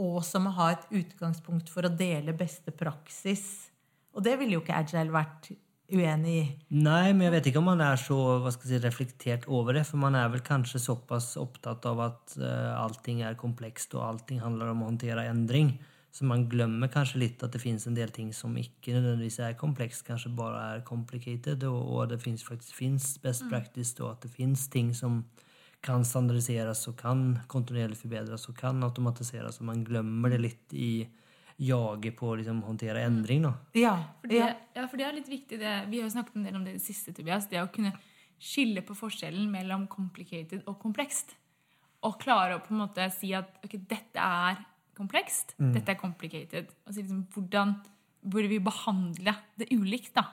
Og som må ha et utgangspunkt for å dele beste praksis. Og det ville jo ikke Agile vært uenig i. Nei, men jeg vet ikke om man er så hva skal jeg si, reflektert over det. For man er vel kanskje såpass opptatt av at uh, allting er komplekst, og allting handler om å håndtere endring. Så man glemmer kanskje litt at det finnes en del ting som ikke nødvendigvis er komplekst, kanskje bare er complicated, og, og det fins faktisk finnes best practice, og at det finnes ting som kan standardiseres og kan kontinuerlig forbedres og kan automatiseres, og man glemmer det litt i jaget på å liksom, håndtere endring. da. Ja, For det, ja. for det er litt viktig. Det. Vi har jo snakket en del om det i det siste, Tobias. Det å kunne skille på forskjellen mellom complicated og komplekst. Og klare å på en måte si at ok, dette er komplekst, dette er complicated. Og si liksom, hvordan burde vi behandle det ulikt? da?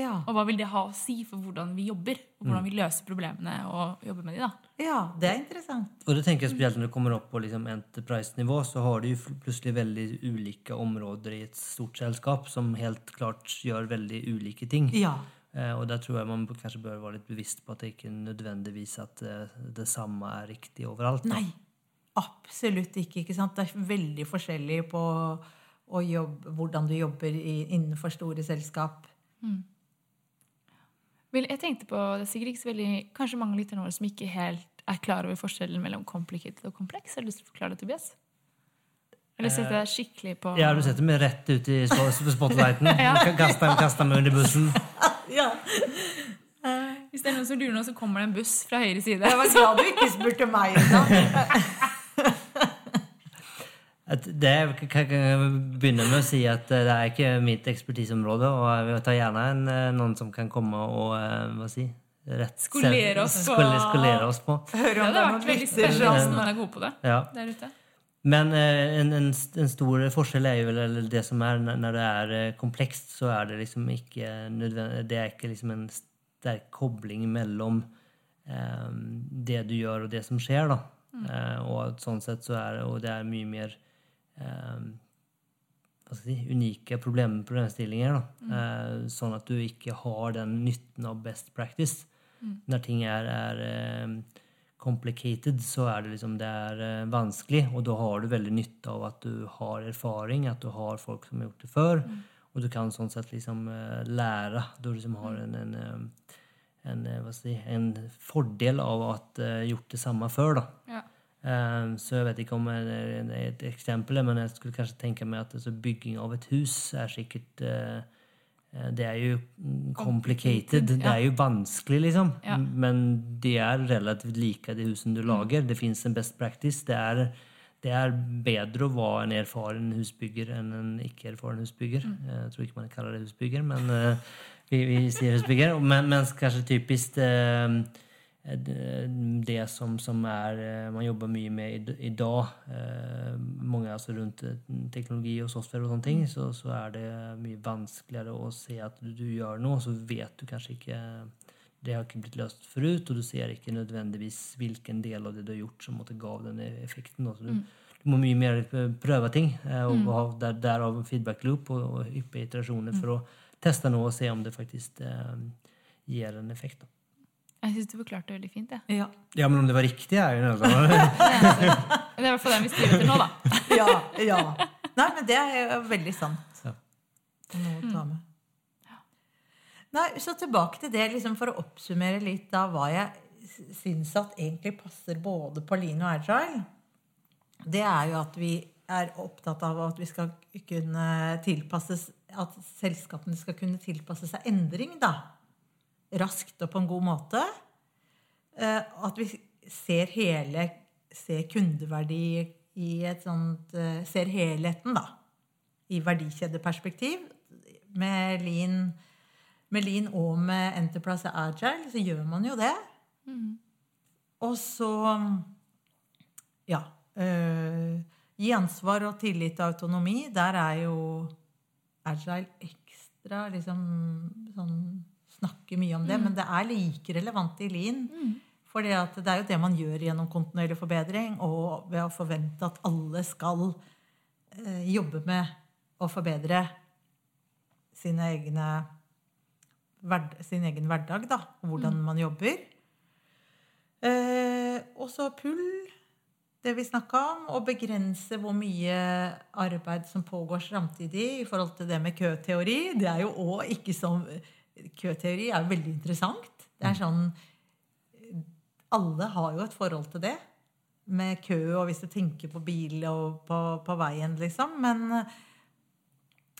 Ja. Og hva vil det ha å si for hvordan vi jobber, og hvordan vi løser problemene og jobber med de da? ja, det er interessant. Og det tenker jeg spesielt når det kommer opp på liksom enterprise-nivå, så har du jo plutselig veldig ulike områder i et stort selskap som helt klart gjør veldig ulike ting. Ja. Eh, og der tror jeg man kanskje bør være litt bevisst på at det ikke nødvendigvis at eh, det samme er riktig overalt. da. Nei, absolutt ikke. ikke sant? Det er veldig forskjellig på å jobbe, hvordan du jobber i, innenfor store selskap. Vel, jeg tenkte på, det sikkert ikke så veldig, Kanskje mange lytterne våre som ikke helt er klar over forskjellen mellom complicated og kompleks. Har du lyst til å forklare det, Tobias? Eller setter deg skikkelig på Ja, du setter meg rett ut i spotlighten. Ja. Kaster, kaster meg under bussen. Ja. Hvis det er noen som lurer nå, så kommer det en buss fra høyre side. Jeg var glad du ikke spurte meg. Det kan kan jeg begynne med å si at eh, det er ikke mitt ekspertiseområde, og jeg tar gjerne en, eh, noen som kan komme og eh, hva si, rett Skolere oss på- skole- skolere oss på. Høre Det om hadde det er vært veldig spesielt spennende hvis noen er gode på det Ja. der ute. Men en, en, en stor forskjell er jo eller det som er når det er komplekst, så er det liksom ikke nødvendig Det er ikke liksom en sterk kobling mellom um, det du gjør, og det som skjer, da. Eh, og sånn sett så er det Og det er mye mer hva skal jeg si, unike problem, problemstillinger. Da. Eh, sånn at du ikke har den nytten av best practice. Når ting er, er eh, complicated, så er det liksom det er eh, vanskelig. Og da har du veldig nytte av at du har erfaring, at du har folk som har gjort det før. Og du kan sånn sett liksom eh, lære. Du liksom har en, en, en, eh, hva skal jeg si, en fordel av at ha gjort det samme før. da. Ja. Eh, Så jeg vet ikke om det er et eksempel, men jeg skulle kanskje tenke meg at altså, bygging av et hus er sikkert eh, eh, Det er jo mm, complicated. Det er jo vanskelig, liksom. Ja. Men de er relativt like, de husene du lager. Det fins en best practice. Det er, det er bedre å være en erfaren husbygger enn en ikke-erfaren husbygger. Jeg tror ikke man kaller det husbygger, men eh, vi, vi sier husbygger. Men, mens kanskje typisk eh, det- det som, som er, eh, man jobber mye med i, i dag, eh, mange altså rundt eh, teknologi og software og sånne ting, så, så er det mye vanskeligere å se at du, gjør noe, så vet du kanskje ikke Det har ikke blitt løst forut, og du ser ikke nødvendigvis hvilken del av det du har gjort som måtte ga den effekten. Så du, du må mye mer eh, prøve ting, eh, og ha der, derav feedback loop og, og hyppige iterasjoner for å teste noe og se om det faktisk eh, gir en effekt. da. Jeg syns du forklarte det veldig fint. Ja. Ja. Ja, men om det var riktig, er jo noe Det er i hvert fall den vi styrer etter nå, da. ja, ja. Nei, men det er jo veldig sant. Ja. Det Noe å ta med. Nei, så tilbake til det, liksom for å oppsummere litt av hva jeg syns at egentlig passer både på Lean og Agile. Det er jo at vi er opptatt av at vi skal kunne tilpasses At selskapene skal kunne tilpasse seg endring, da. Raskt og på en god måte. Eh, At vi ser hele Ser kundeverdi i et sånt eh, Ser helheten, da. I verdikjedeperspektiv. Med Lean, med Lean og med Enterprise Agile så gjør man jo det. Og så Ja. øh, gi ansvar og tillit og autonomi. Der er jo Agile ekstra liksom sånn Snakker mye om det, men det er like relevant i Lean. For det er jo det man gjør gjennom kontinuerlig forbedring, og ved å forvente at alle skal eh, jobbe med å forbedre sine egne hverd, sin egen hverdag, da, Hvordan hvordan man jobber. Eh, og så pull, det vi snakka om, og begrense hvor mye arbeid som pågår samtidig i forhold til det med køteori. Det er jo òg ikke som Køteori er veldig interessant. Det er sånn Alle har jo et forhold til det. Med kø, og hvis du tenker på bil og på, på veien, liksom. Men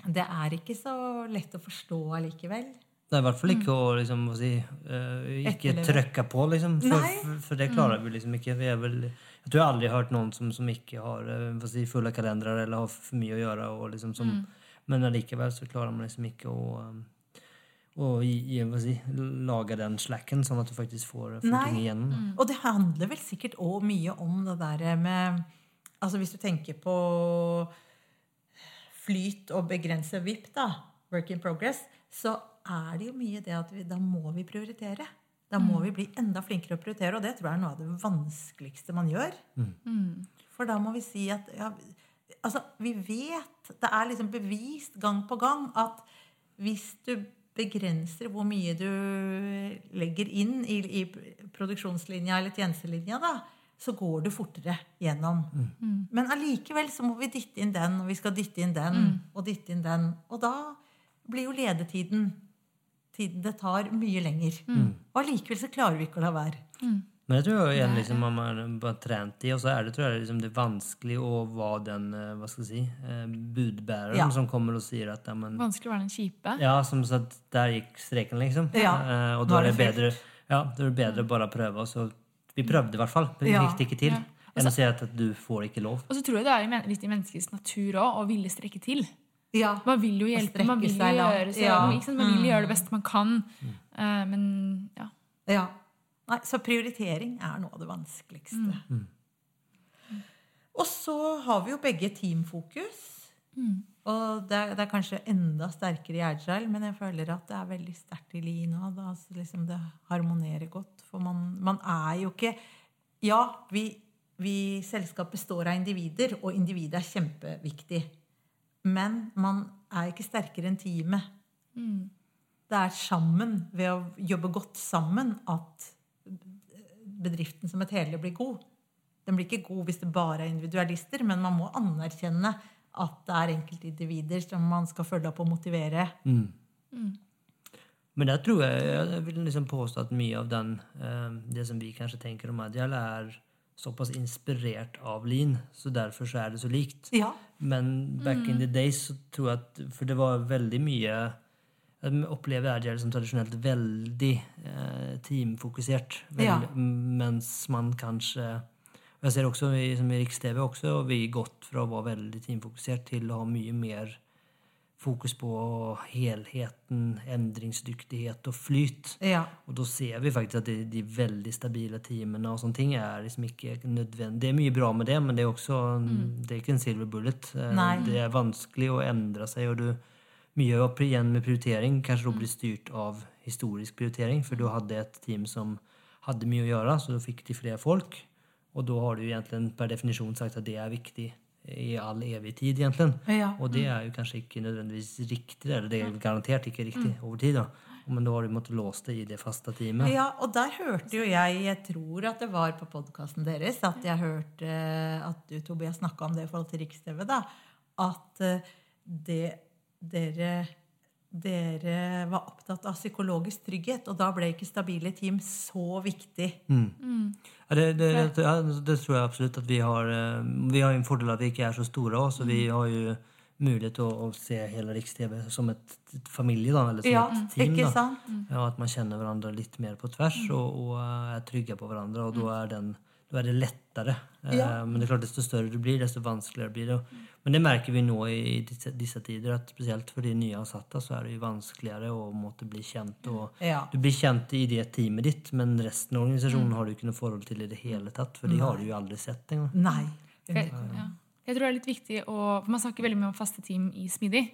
det er ikke så lett å forstå allikevel. Det er i hvert fall ikke å liksom, hva si, eh, ikke trykke på, liksom. For, for, for det klarer vi liksom ikke. Vi er vel, jeg tror jeg aldri har hørt noen som, som ikke har eh, hva si, fulle kalendere eller har for mye å gjøre. Og liksom, som, Men allikevel så klarer man liksom ikke å, gi, gi, hva si, lage den slacken, sånn at du faktisk får, får igjen. ting igjennom. Og det handler vel sikkert òg mye om det der med Altså hvis du tenker på flyt og begrense VIP, da, work in progress, så er det jo mye det at vi, da må vi prioritere. Da må vi bli enda flinkere å prioritere, og det tror jeg er noe av det vanskeligste man gjør. For da må vi si at ja, altså, vi vet Det er liksom bevist gang på gang at hvis du begrenser hvor mye du legger inn i, i produksjonslinja eller tjenestelinja, da, så går du fortere gjennom. Men allikevel så må vi dytte inn den, og vi skal dytte inn den, og dytte inn den. Og da blir jo ledetiden tiden det tar, mye lenger. Og allikevel så klarer vi ikke å la være. Men jeg tror jo igjen liksom, man har bare trent i, og så er det, tror jeg, liksom, det er vanskelig å være den eh, hva skal jeg si, eh, budbæreren Ja. som kommer og sier at ja, men, Vanskelig å være den kjipe. Ja, som så at der gikk streken, liksom. Ja. Eh, og da er det bedre, Ja, det er bedre å bare prøve. Så vi prøvde i hvert fall, men vi Ja. fikk det ikke til. Ja. Enn å si at, at du får ikke lov. Og så tror jeg det er litt i menneskets natur òg å ville strekke til. Ja. Man vil jo hjelpe, man vil jo seg gjøre, så, ja. man vil gjøre det beste man kan. Mm. Uh, men ja. ja. Nei, så prioritering er noe av det vanskeligste. Og så har vi jo begge teamfokus. Og det er, det er kanskje enda sterkere i agile, men jeg føler at det er veldig sterkt i lean òg. Altså liksom det harmonerer godt. For man, man er jo ikke Ja, vi, vi selskap består av individer, og individet er kjempeviktig. Men man er ikke sterkere enn teamet. Det er sammen, ved å jobbe godt sammen, at bedriften som et hele blir god. Den blir ikke god hvis det bare er individualister, men man må anerkjenne at det er enkeltindivider som man skal følge opp og motivere. Men der tror jeg jeg vil liksom påstå at mye av den, eh, det som vi kanskje tenker om Agile, er såpass inspirert av Lean, så derfor så er det så likt. Ja. Men back in the days så tror jeg at For det var veldig mye opplever Agile som tradisjonelt veldig eh, teamfokusert. Vel, Ja. Mens man kanskje Jeg ser også i, som i Riks-TV også, og vi gått fra å være veldig teamfokusert til å ha mye mer fokus på helheten, endringsdyktighet og flyt. Ja. Og da ser vi faktisk at de, de veldig stabile teamene og sånne ting er liksom ikke nødvendig. Det er mye bra med det, men det er også det er ikke en silver bullet. Eh, Nei. Det er vanskelig å endre seg, og du mye av igjen med prioritering kanskje da blir styrt av historisk prioritering, for du hadde et team som hadde mye å gjøre, så da fikk de flere folk. Og da har du egentlig per definisjon sagt at det er viktig i all evig tid, egentlig. Ja. Og det er jo kanskje ikke nødvendigvis riktig, eller det er garantert ikke riktig over tid. da. Men da har du måttet låse det i det faste teamet. Ja, og der hørte jo jeg Jeg tror at det var på podkasten deres at jeg hørte at du, Tobias, snakka om det i forhold til Riks-TV. At eh, det, dere, dere var opptatt av psykologisk trygghet, og da ble ikke stabile team så viktig. Ja, det, det, det, det tror jeg absolutt at vi har. eh, Vi har jo en fordel at vi ikke er så store også, så vi har jo mulighet til å, å se hele Riks-TV som et, et familie, da, eller som Ja, et team. ikke da. sant? Ja, at man kjenner hverandre litt mer på tvers og, og eh, er trygge på hverandre. Og da er, den, da er det lettere. Eh, Ja. Men det er klart, desto større du blir, desto vanskeligere blir det. Men det merker vi nå i disse, disse tider, at spesielt for de nyansatte så er det jo vanskeligere å måtte bli kjent. og Ja. Du blir kjent i det teamet ditt, men resten av organisasjonen har du ikke noe forhold til i det hele tatt. For de har du jo aldri sett engang. Nei. Jeg, ja. jeg tror det er litt viktig å for Man snakker veldig mye om faste team i Smidig.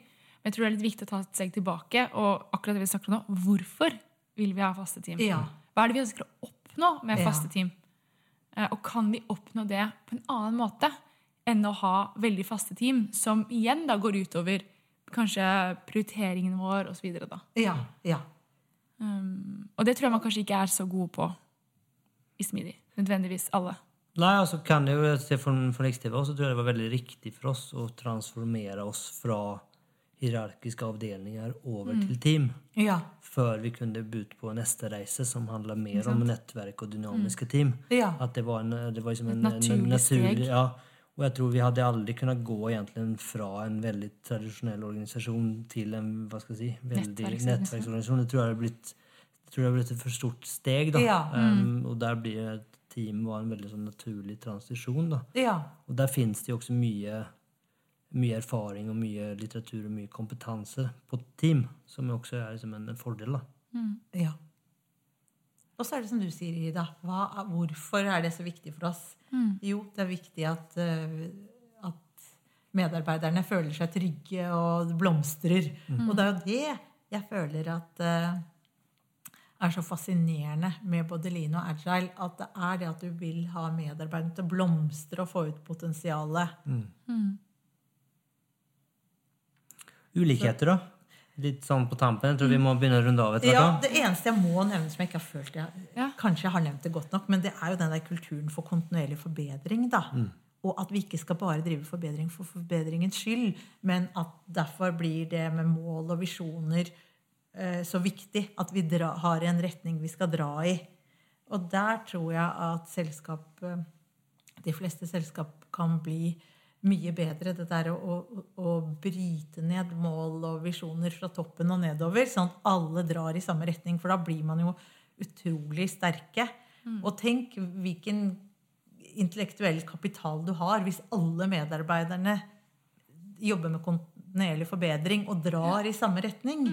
Men jeg tror det er litt viktig å ta et steg tilbake. Og akkurat det vi snakker om nå, hvorfor vil vi ha faste team? Ja. Hva er det vi ønsker å oppnå med faste team? Eh, Og kan vi oppnå det på en annen måte enn å ha veldig faste team, som igjen da går utover kanskje prioriteringen vår osv. Ja. ja. Um, og det tror jeg man kanskje ikke er så gode på i Smidig. Nødvendigvis alle. Nei, altså kan jeg jo se fra, fra Riks-TV tror jeg det var veldig riktig for oss å transformere oss fra hierarkiske avdelinger over til team. Ja. Før vi kunne ut på neste reise, som handler mer om nettverk og dynamiske team. Ja. At det var, en, det var liksom en, Et naturlig en steg. Ja, og jeg tror vi hadde aldri kunnet gå egentlig fra en veldig tradisjonell organisasjon til en hva skal jeg si, veldig Nettverksorganisasjon. Det tror jeg hadde blitt, blitt et for stort steg. da. Ja. Um, og der blir team var en veldig sånn naturlig transisjon. da. Ja. Og der finnes det jo også mye, mye erfaring og mye litteratur og mye kompetanse på team, som jo også er liksom en, fordel. da. Ja. Og så er det som du sier, Ida. Hva, hvorfor er det så viktig for oss? Jo, det er viktig at, eh, at medarbeiderne føler seg trygge og blomstrer. Og det er jo det jeg føler at eh, er så fascinerende med både Lean og Agile. At det er det at du vil ha medarbeiderne til å blomstre og få ut potensialet. Ulikheter, da? Litt sånn på tampen. Jeg tror vi må begynne å runde av etter Ja. Det eneste jeg må nevne som jeg ikke har følt jeg Ja. kanskje jeg har nevnt det godt nok, men det er jo den der kulturen for kontinuerlig forbedring. da. Og at vi ikke skal bare drive forbedring for forbedringens skyld, men at derfor blir det med mål og visjoner eh, så viktig at vi dra, har en retning vi skal dra i. Og der tror jeg at selskap, eh, de fleste selskap kan bli mye bedre. Det der å, å, å bryte ned mål og visjoner fra toppen og nedover, sånn at alle drar i samme retning. For da blir man jo utrolig sterke. Og tenk hvilken intellektuell kapital du har hvis alle medarbeiderne jobber med kontinuerlig forbedring og drar i samme retning.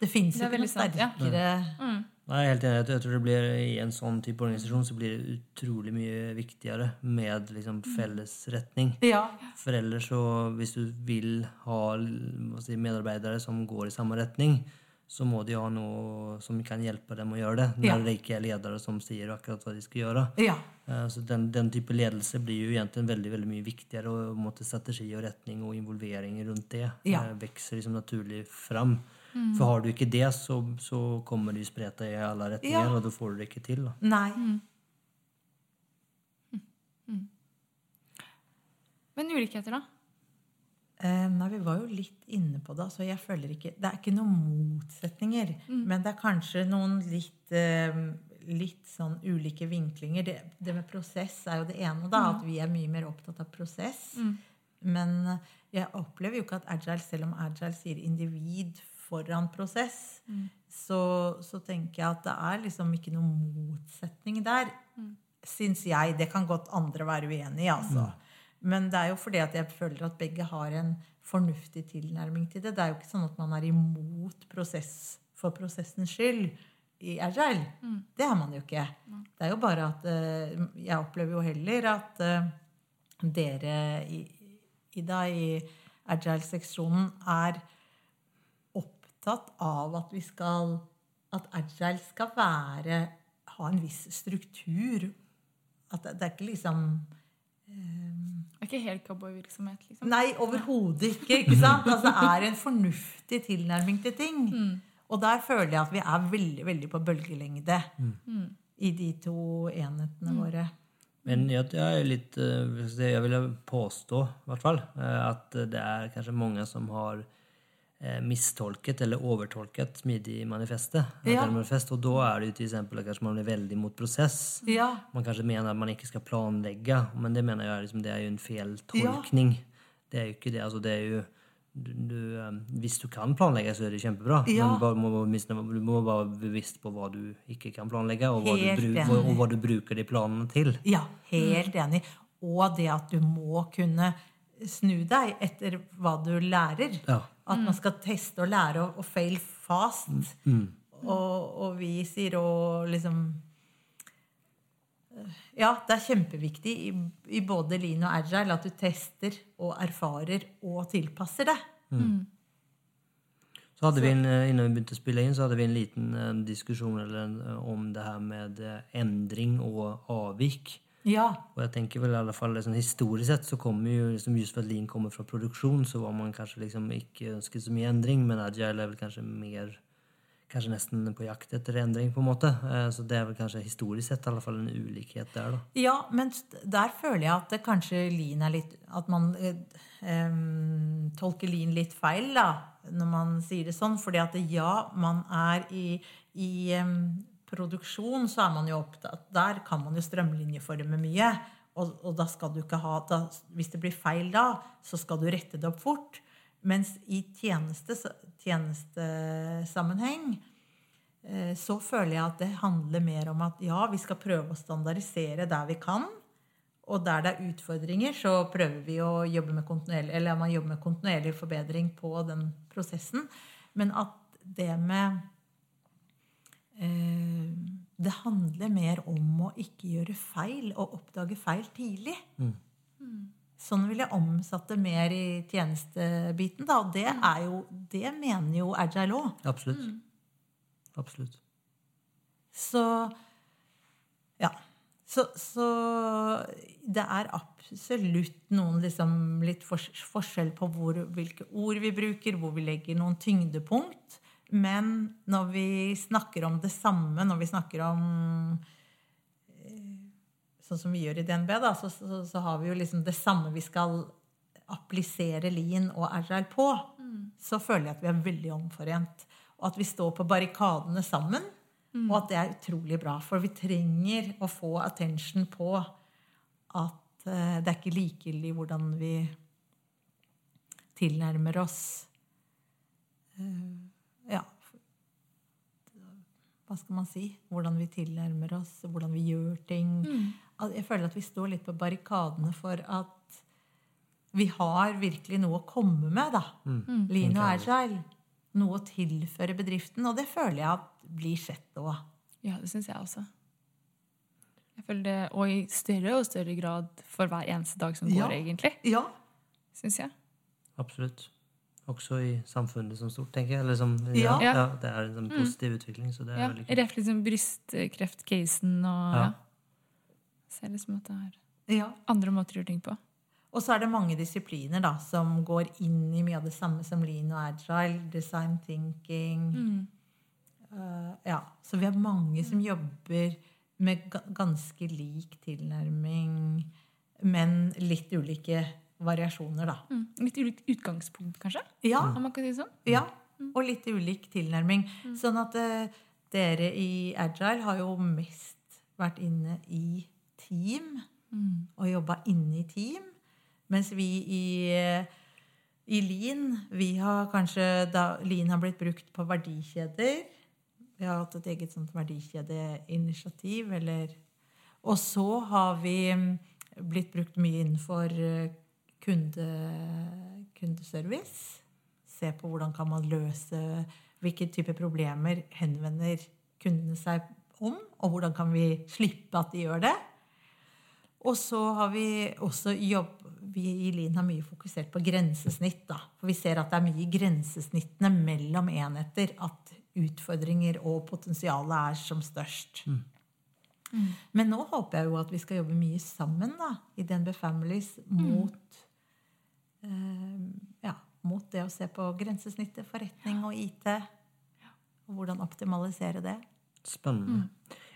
Det fins jo ikke noe sterkere sant, ja. sterkere Nei, helt enig. Jeg tror det blir I en sånn type organisasjon så blir det utrolig mye viktigere med liksom felles retning. Ja. For ellers så, hvis du vil ha si, medarbeidere som går i samme retning, så må de ha noe som kan hjelpe dem å gjøre det. Når Ja. det ikke er ledere som sier akkurat hva de skal gjøre. ja. Eh, Så den, den type ledelse blir jo egentlig veldig veldig mye viktigere. Og måte strategi og retning og involvering rundt det Ja. eh, vokser liksom naturlig fram. For har du ikke det, så, så kommer de spreta i alle retninger, Ja. og da får du det ikke til. Da. Nei. Men ulikheter, da? Eh, nei, vi var jo litt inne på det. Så jeg føler ikke Det er ikke noen motsetninger. Men det er kanskje noen litt, eh, litt sånn ulike vinklinger. Det, det med prosess er jo det ene, da. At vi er mye mer opptatt av prosess. Men eh, jeg opplever jo ikke at agile, selv om agile sier individ foran prosess, så, så tenker jeg at det er liksom ikke noen motsetning der. Syns jeg. Det kan godt andre være uenig i, altså. Men det er jo fordi at jeg føler at begge har en fornuftig tilnærming til det. Det er jo ikke sånn at man er imot prosess for prosessens skyld i agile. Det er man jo ikke. Det er jo bare at uh, Jeg opplever jo heller at uh, dere i, Ida, i agile-seksjonen er opptatt av at vi skal At agile skal være ha en viss struktur. At det, det er ikke liksom Det er ikke helt cowboyvirksomhet, liksom. Nei, overhodet ikke. ikke sant? Altså, det er en fornuftig tilnærming til ting. Og der føler jeg at vi er veldig veldig på bølgelengde i de to enhetene våre. Men jeg, jeg er litt eh, jeg vil påstå, i hvert fall, eh, at det er kanskje mange som har mistolket eller overtolket smidig-manifestet. Ja. Og da er det jo til eksempel at kanskje man blir veldig mot prosess. Ja. Man kanskje mener at man ikke skal planlegge, men det mener jeg liksom, det er jo en feil tolkning. Det er jo ikke det. Altså, det er jo du, du, eh, hvis du kan planlegge, så er det kjempebra. Ja. Men bare, må, du må være bevisst på hva du ikke kan planlegge, og hva, du, og hva du bruker de planene til. Ja, helt enig. Og det at du må kunne snu deg etter hva du lærer. Ja. At man skal teste og lære og, og fail fast. Og, og vi sier å liksom Ja, det er kjempeviktig i, i både lean og agile at du tester og erfarer og tilpasser det. Så hadde vi en, eh, Innan vi begynte å spille inn, så hadde vi en liten eh, diskusjon eller, eh, om det her med eh, endring og avvik. Ja. Og jeg tenker vel i alle fall liksom, Historisk sett så kommer jo liksom, just for at Lean kommer fra produksjon, så var man kanskje liksom ikke ønsket så mye endring, men Agile er vel kanskje mer Kanskje nesten på jakt etter endring, på en måte. Eh, Så det er vel kanskje historisk sett i alle fall en ulikhet der, da. Ja, men der føler jeg at det kanskje lean er litt At man eh, tolker lean litt feil, da, når man sier det sånn. Fordi at ja, man er i, i em, produksjon, så er man jo opptatt Der kan man jo strømlinjeforme mye. Og, og da skal du ikke ha da, Hvis det blir feil da, så skal du rette det opp fort. Mens i tjeneste, tjenestesammenheng eh, så føler jeg at det handler mer om at ja, vi skal prøve å standardisere der vi kan. Og der det er utfordringer, så prøver vi å jobbe med kontinuerlig, eller man jobber med kontinuerlig forbedring på den prosessen. Men at det med Det handler mer om å ikke gjøre feil og oppdage feil tidlig. Sånn vil jeg omsatt det mer i tjenestebiten. Da. Og det, er jo, det mener jo Agile òg. Absolutt. Absolutt. Så ja. Så, så det er absolutt noen liksom litt forskjell på hvor, hvilke ord vi bruker, hvor vi legger noen tyngdepunkt. Men når vi snakker om det samme, når vi snakker om eh, Sånn som vi gjør i DNB, da, så, så, så har vi jo liksom det samme vi skal applisere Lien og RR på. Så føler jeg at vi er veldig omforent. Og at vi står på barrikadene sammen. Og at det er utrolig bra. For vi trenger å få attention på at uh, det er ikke likegyldig hvordan vi tilnærmer oss eh, Ja. hva skal man si, hvordan vi tilnærmer oss, hvordan vi gjør ting. Mm. Jeg føler at vi står litt på barrikadene for at vi har virkelig noe å komme med, da. Lean og agile. Noe å tilføre bedriften. Og det føler jeg at blir sett òg. Ja, det syns jeg også. Jeg føler det, Og i større og større grad for hver eneste dag som Ja. går, egentlig. Ja. Syns jeg. Absolutt. Også i samfunnet som stort, tenker jeg. Eller som, Ja. ja, ja, det er en positiv utvikling, så det er Ja, veldig kult. Ref liksom brystkreftcasen og Ja. ja. Ser liksom at det er ja. andre måter å gjøre ting på. Og så er det mange disipliner da, som går inn i mye av det samme som lean og agile. Design thinking. Eh, ja, Så vi har mange som jobber med ganske lik tilnærming, men litt ulike variasjoner, da. Mm. Litt ulikt utgangspunkt, kanskje? Ja, Om man kan si sånn? ja. Og litt ulik tilnærming. Sånn at uh, dere i Agile har jo mest vært inne i team og jobba inne i team. Mens vi i, i Lean, vi har kanskje da Lean har blitt brukt på verdikjeder. Vi har hatt et eget sånt verdikjedeinitiativ, eller Og så har vi mm, blitt brukt mye innenfor eh, kunde, kundeservice. Se på hvordan kan man løse Hvilke typer problemer henvender kundene seg om, og hvordan kan vi slippe at de gjør det. Og så har vi også jobb, vi i Lean har mye fokusert på grensesnitt. Da. For vi ser at det er mye i grensesnittene mellom enheter at utfordringer og potensialet er som størst. Men nå håper jeg jo at vi skal jobbe mye sammen da, i DNB Families mot, eh, ja, mot det å se på grensesnittet, forretning og IT. Og hvordan optimalisere det. Spennende.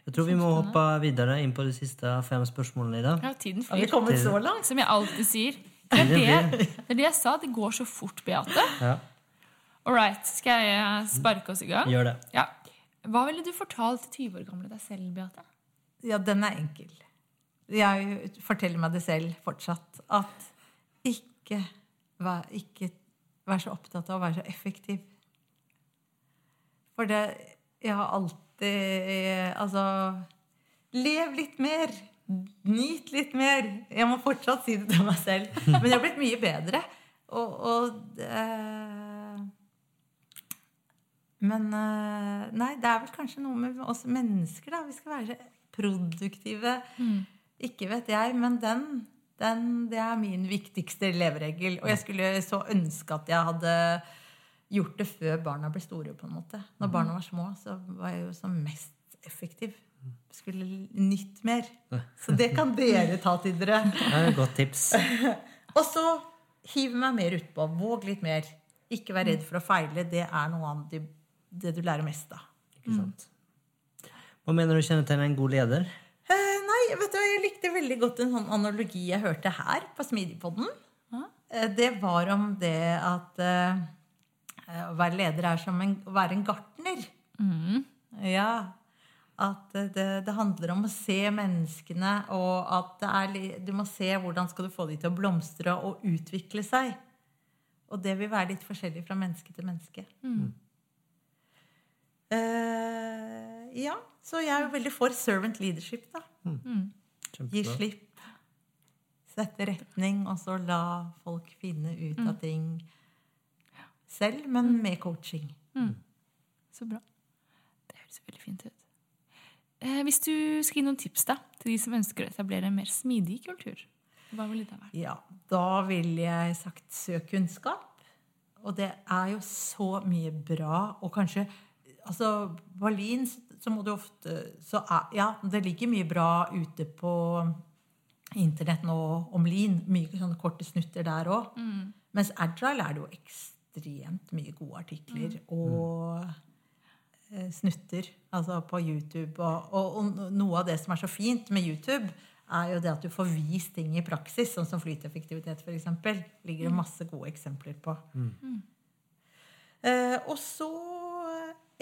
Jeg tror vi må hoppe videre inn på de siste fem spørsmålene i dag. Ja, tiden Har vi flyr. kommet så langt? Som jeg alltid sier. Det er det, det er det jeg sa. Det går så fort, Beate. Ja, All right. Skal jeg sparke oss i gang? gjør det. Ja. Hva ville du fortalt til 20 år gamle deg selv, Beate? Ja, den er enkel. Jeg forteller meg det selv fortsatt. At ikke vær, ikke vær så opptatt av å være så effektiv. For det Jeg har alltid Altså Lev litt mer. Nyt litt mer. Jeg må fortsatt si det til meg selv. Men jeg har blitt mye bedre. Og, og øh, Men øh, nei, det er vel kanskje noe med oss mennesker, da. Vi skal være så produktive. Ikke vet jeg, men den, den det er min viktigste leveregel. Og jeg skulle så ønske at jeg hadde gjort det før barna ble store. på en måte. Når barna var små, så var jeg jo som mest effektiv. Skulle nytt mer. Så det kan dere ta til dere. Det er et godt tips. Og så hiv meg mer utpå. Våg litt mer. Ikke vær redd for å feile. Det er noe annet det, det du lærer mest av. Ikke sant? Hva mener du kjennetegner en god leder? Nei, vet du, jeg likte veldig godt en sånn analogi jeg hørte her på Smidigpodden. Eh, det var om det at eh, å være leder er som en, å være en gartner. Ja. At det, det handler om å se menneskene, og at det er, du må se hvordan skal du få dem til å blomstre og utvikle seg. Og det vil være litt forskjellig fra menneske til menneske. Eh, ja, så jeg er jo veldig for servant leadership, da. Gi slipp. Sette retning, og så la folk finne ut av ting selv, men med coaching. Så bra. Det høres veldig fint ut. Eh, hvis du skal gi noen tips da, til de som ønsker å etablere en mer smidig kultur, hva ville det vært? Ja, da ville jeg sagt søk kunnskap. Og det er jo så mye bra. Og kanskje altså Lean så må du ofte så er, Ja, det ligger mye bra ute på internett nå om Lean. Mye sånne korte snutter der òg. Mens Agile er det jo ekstremt mye gode artikler og eh, snutter. Altså på YouTube. Og, og, og noe av det som er så fint med YouTube, er jo det at du får vist ting i praksis, sånn som flyteffektivitet f.eks. ligger det masse gode eksempler på. Eh, og så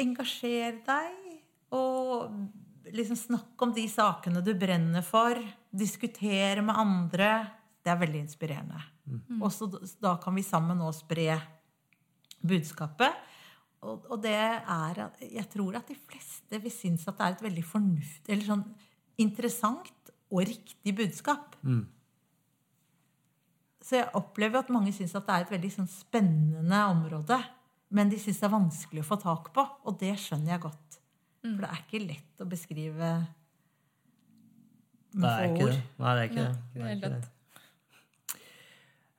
engasjer deg, og liksom snakke om de sakene du brenner for. Diskutere med andre. Det er veldig inspirerende. Og så da kan vi sammen nå spre budskapet. Og, og det er Jeg tror at de fleste vil synes at det er et veldig fornuftig eller sånn interessant og riktig budskap. Så jeg opplever at mange syns at det er et veldig sånn spennende område. Men de syns det er vanskelig å få tak på, og det skjønner jeg godt. For det er ikke lett å beskrive med få ord. det. Nei, det er ikke det. det det, er ikke det.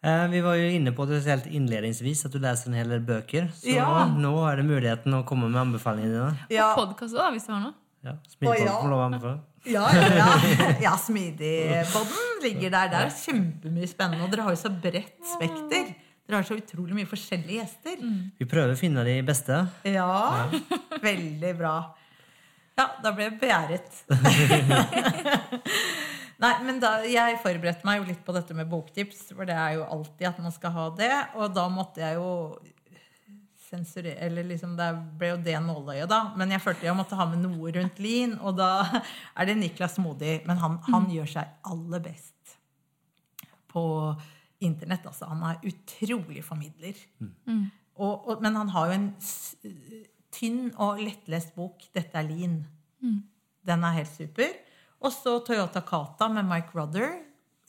Eh, Vi var jo inne på det helt innledningsvis at du leser en hel del bøker. Så Ja. nå er det muligheten å komme med anbefalingene dine. Ja, Podkast òg, hvis du har noe. Ja, Smidig Å, ja. får ja, ja, ja. ja Smidig-podden ligger der. Det er kjempemye spennende. Og dere har jo så bredt spekter. Dere har så utrolig mye forskjellige gjester. Vi prøver å finne de beste. Ja, veldig bra. Ja, da ble jeg begjæret. Nei, men da, Jeg forberedte meg jo litt på dette med boktips, for det er jo alltid at man skal ha det. Og da måtte jeg jo sensurere Eller liksom, det ble jo det nåløyet, da. Men jeg følte jeg måtte ha med noe rundt Lin, og da er det Niklas Modig. Men han, han gjør seg aller best på internett. Altså. Han er utrolig formidler. Og, og, men han har jo en tynn og lettlest bok. 'Dette er Lin'. Den er helt super. Og så Toyota Kata med Mike Rudder.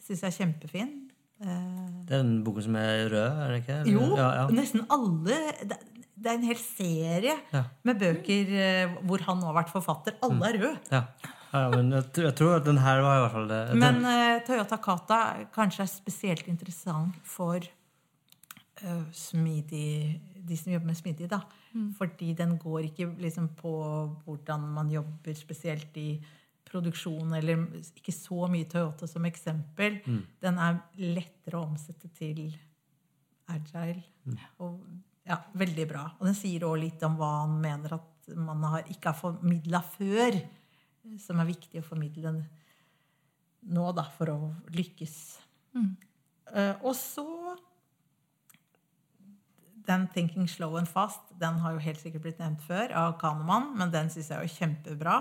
Syns jeg er kjempefin. Eh, Det er den boken som er rød, er det ikke? Eller- jo, Ja, ja. nesten alle det, er en hel serie Ja. med bøker eh, hvor han nå har vært forfatter. Alle er røde. Ja. ja, men jeg, tror- at den her var i hvert fall det. Den- Men uh, Toyota Kata kanskje er spesielt interessant for uh, smidig, de som jobber med smidig. da. Fordi den går ikke liksom på hvordan man jobber spesielt i produksjon, eller ikke så mye Toyota som eksempel. Den er lettere å omsette til agile. Og ja, veldig bra. Og den sier òg litt om hva han mener at man har, ikke har formidla før, som er viktig å formidle nå, da, for å lykkes. Eh, og så den 'Thinking Slow and Fast' den har jo helt sikkert blitt nevnt før av Kahneman, men den syns jeg er jo kjempebra.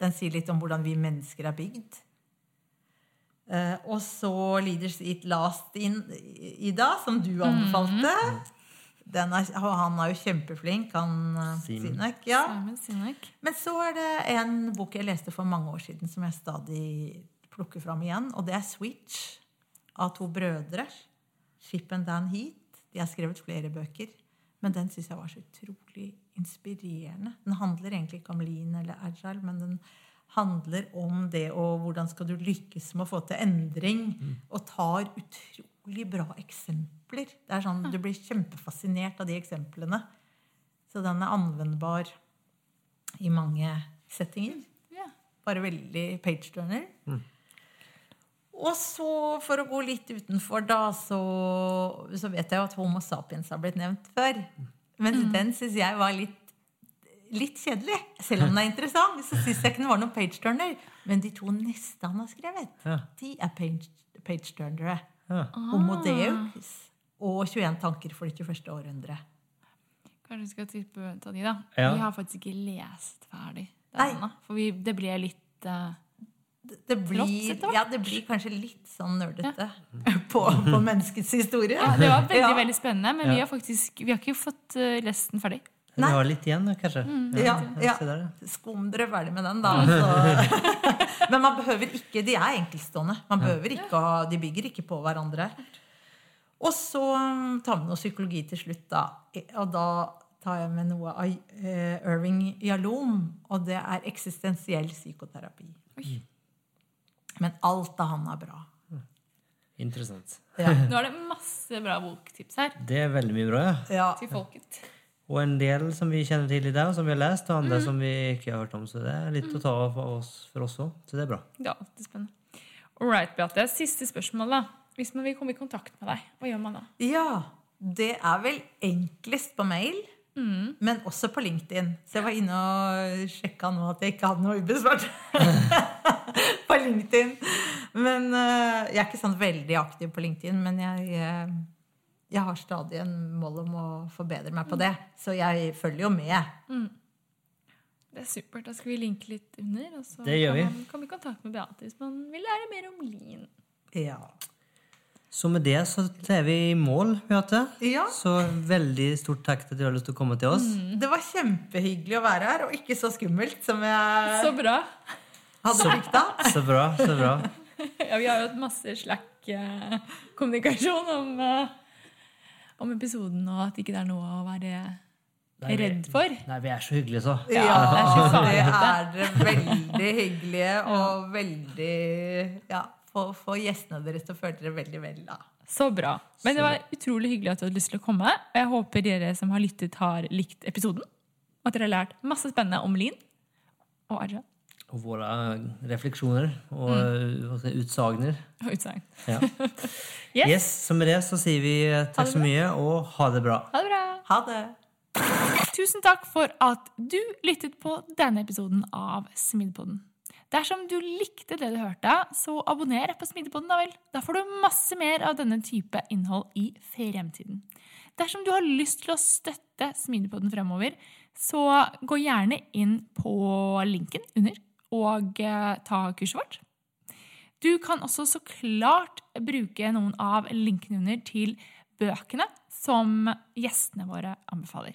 Den sier litt om hvordan vi mennesker er bygd. Uh, og så 'Leaders Eat Last' in, Ida, som du anbefalte. Den er, og han er jo kjempeflink, han eh, Sinek. Ja. Sinek. Men så er det en bok jeg leste for mange år siden, som jeg stadig plukker fram igjen. Og det er 'Switch' av to brødre. Ship and Dan Heat. De har skrevet flere bøker. Men den syns jeg var så utrolig inspirerende. Den handler egentlig ikke om lean eller agile, men den handler om det og hvordan skal du lykkes med å få til endring. Og tar utrolig bra eksempler. Det er sånn, Du blir kjempefascinert av de eksemplene. Så den er anvendbar i mange settinger. Bare veldig page-turner. Og så, for å gå litt utenfor, da, så, så vet jeg jo at Homo sapiens har blitt nevnt før. Men den syns jeg var litt, litt kjedelig. Selv om den er interessant, så syns jeg ikke den var noen page-turner. Men de to neste han har skrevet, Ja. de er page- page-turnere. Ja. Homo Deus og 21 tanker for det 21. århundre. Kanskje vi skal tippe ta de, da. Ja. Vi har faktisk ikke lest ferdig den Nei. ennå. For vi, det ble litt eh, Det, det, blir, ja, det blir kanskje litt sånn nerdete på, på menneskets historie. ja, Det var veldig Ja. veldig spennende, men vi har faktisk vi har ikke fått eh, lest den ferdig. Vi Nei. har litt igjen, kanskje. Ja, ja. Ja. Skum dere ferdig med den, da. Så. Men man behøver ikke De er enkeltstående. Man behøver ikke å, De bygger ikke på hverandre. Og så um, tar vi noe psykologi til slutt, da. Og da tar jeg med noe av eh, Irving Yalom, og det er eksistensiell psykoterapi. Men alt av han er bra. Interessant. Ja. Nå er det masse bra boktips her Det er veldig mye bra, ja. ja. til folket. Og en del som vi kjenner til i dag, som vi har lest, og Mm. andre som vi ikke har hørt om. Så det er litt å ta av for oss, for oss òg. Så det er bra. Det er alltid spennende. All right, Beate. Siste spørsmål, da. Hvis man vil komme i kontakt med deg, hva gjør man da? Ja, det er vel enklest på mail, men også på LinkedIn. Så jeg var inne og sjekka nå at jeg ikke hadde noe ubesvart på LinkedIn. Men uh, jeg er ikke sånn veldig aktiv på LinkedIn, men jeg, uh, jeg har stadig en mål om å forbedre meg på det. Så jeg følger jo med. Det er supert. Da skal vi linke litt under. Og så Det gjør vi. kan man komme i kontakt med Beate hvis man vil lære mer om lin. Ja. Så med det så er vi i mål, Beate. Ja. Så veldig stort takk til at du har lyst til å komme til oss. Det var kjempehyggelig å være her, og ikke så skummelt som jeg Så bra. hadde frykta. Så bra, så bra. Ja, vi har jo hatt masse slack-kommunikasjon om, eh, om episoden, og at ikke det er noe å være Nei, vi- redd for. Nei, vi er så hyggelige, så. Ja, det er så det er veldig hyggelige og veldig Ja, få, få gjestene deres til å føle dere veldig vel, da. Så bra. Men det var utrolig hyggelig at du hadde lyst til å komme. Og jeg håper dere som har lyttet, har likt episoden. Og at dere har lært masse spennende om Lin og Arja Og våre refleksjoner og jeg si, utsagner. og utsagn. Ja. Yes. Yes, så med det så sier vi eh, takk så mye, og ha det bra. Ha det bra. Ha det. Tusen takk for at du lyttet på denne episoden av Smidpodden. Dersom du likte det du hørte, så abonner på Smidpodden, da vel. Da får du masse mer av denne type innhold i fremtiden. Dersom du har lyst til å støtte Smidpodden fremover, så gå gjerne inn på linken under og eh, ta kurset vårt. Du kan også så klart bruke noen av linkene under til bøkene som gjestene våre anbefaler.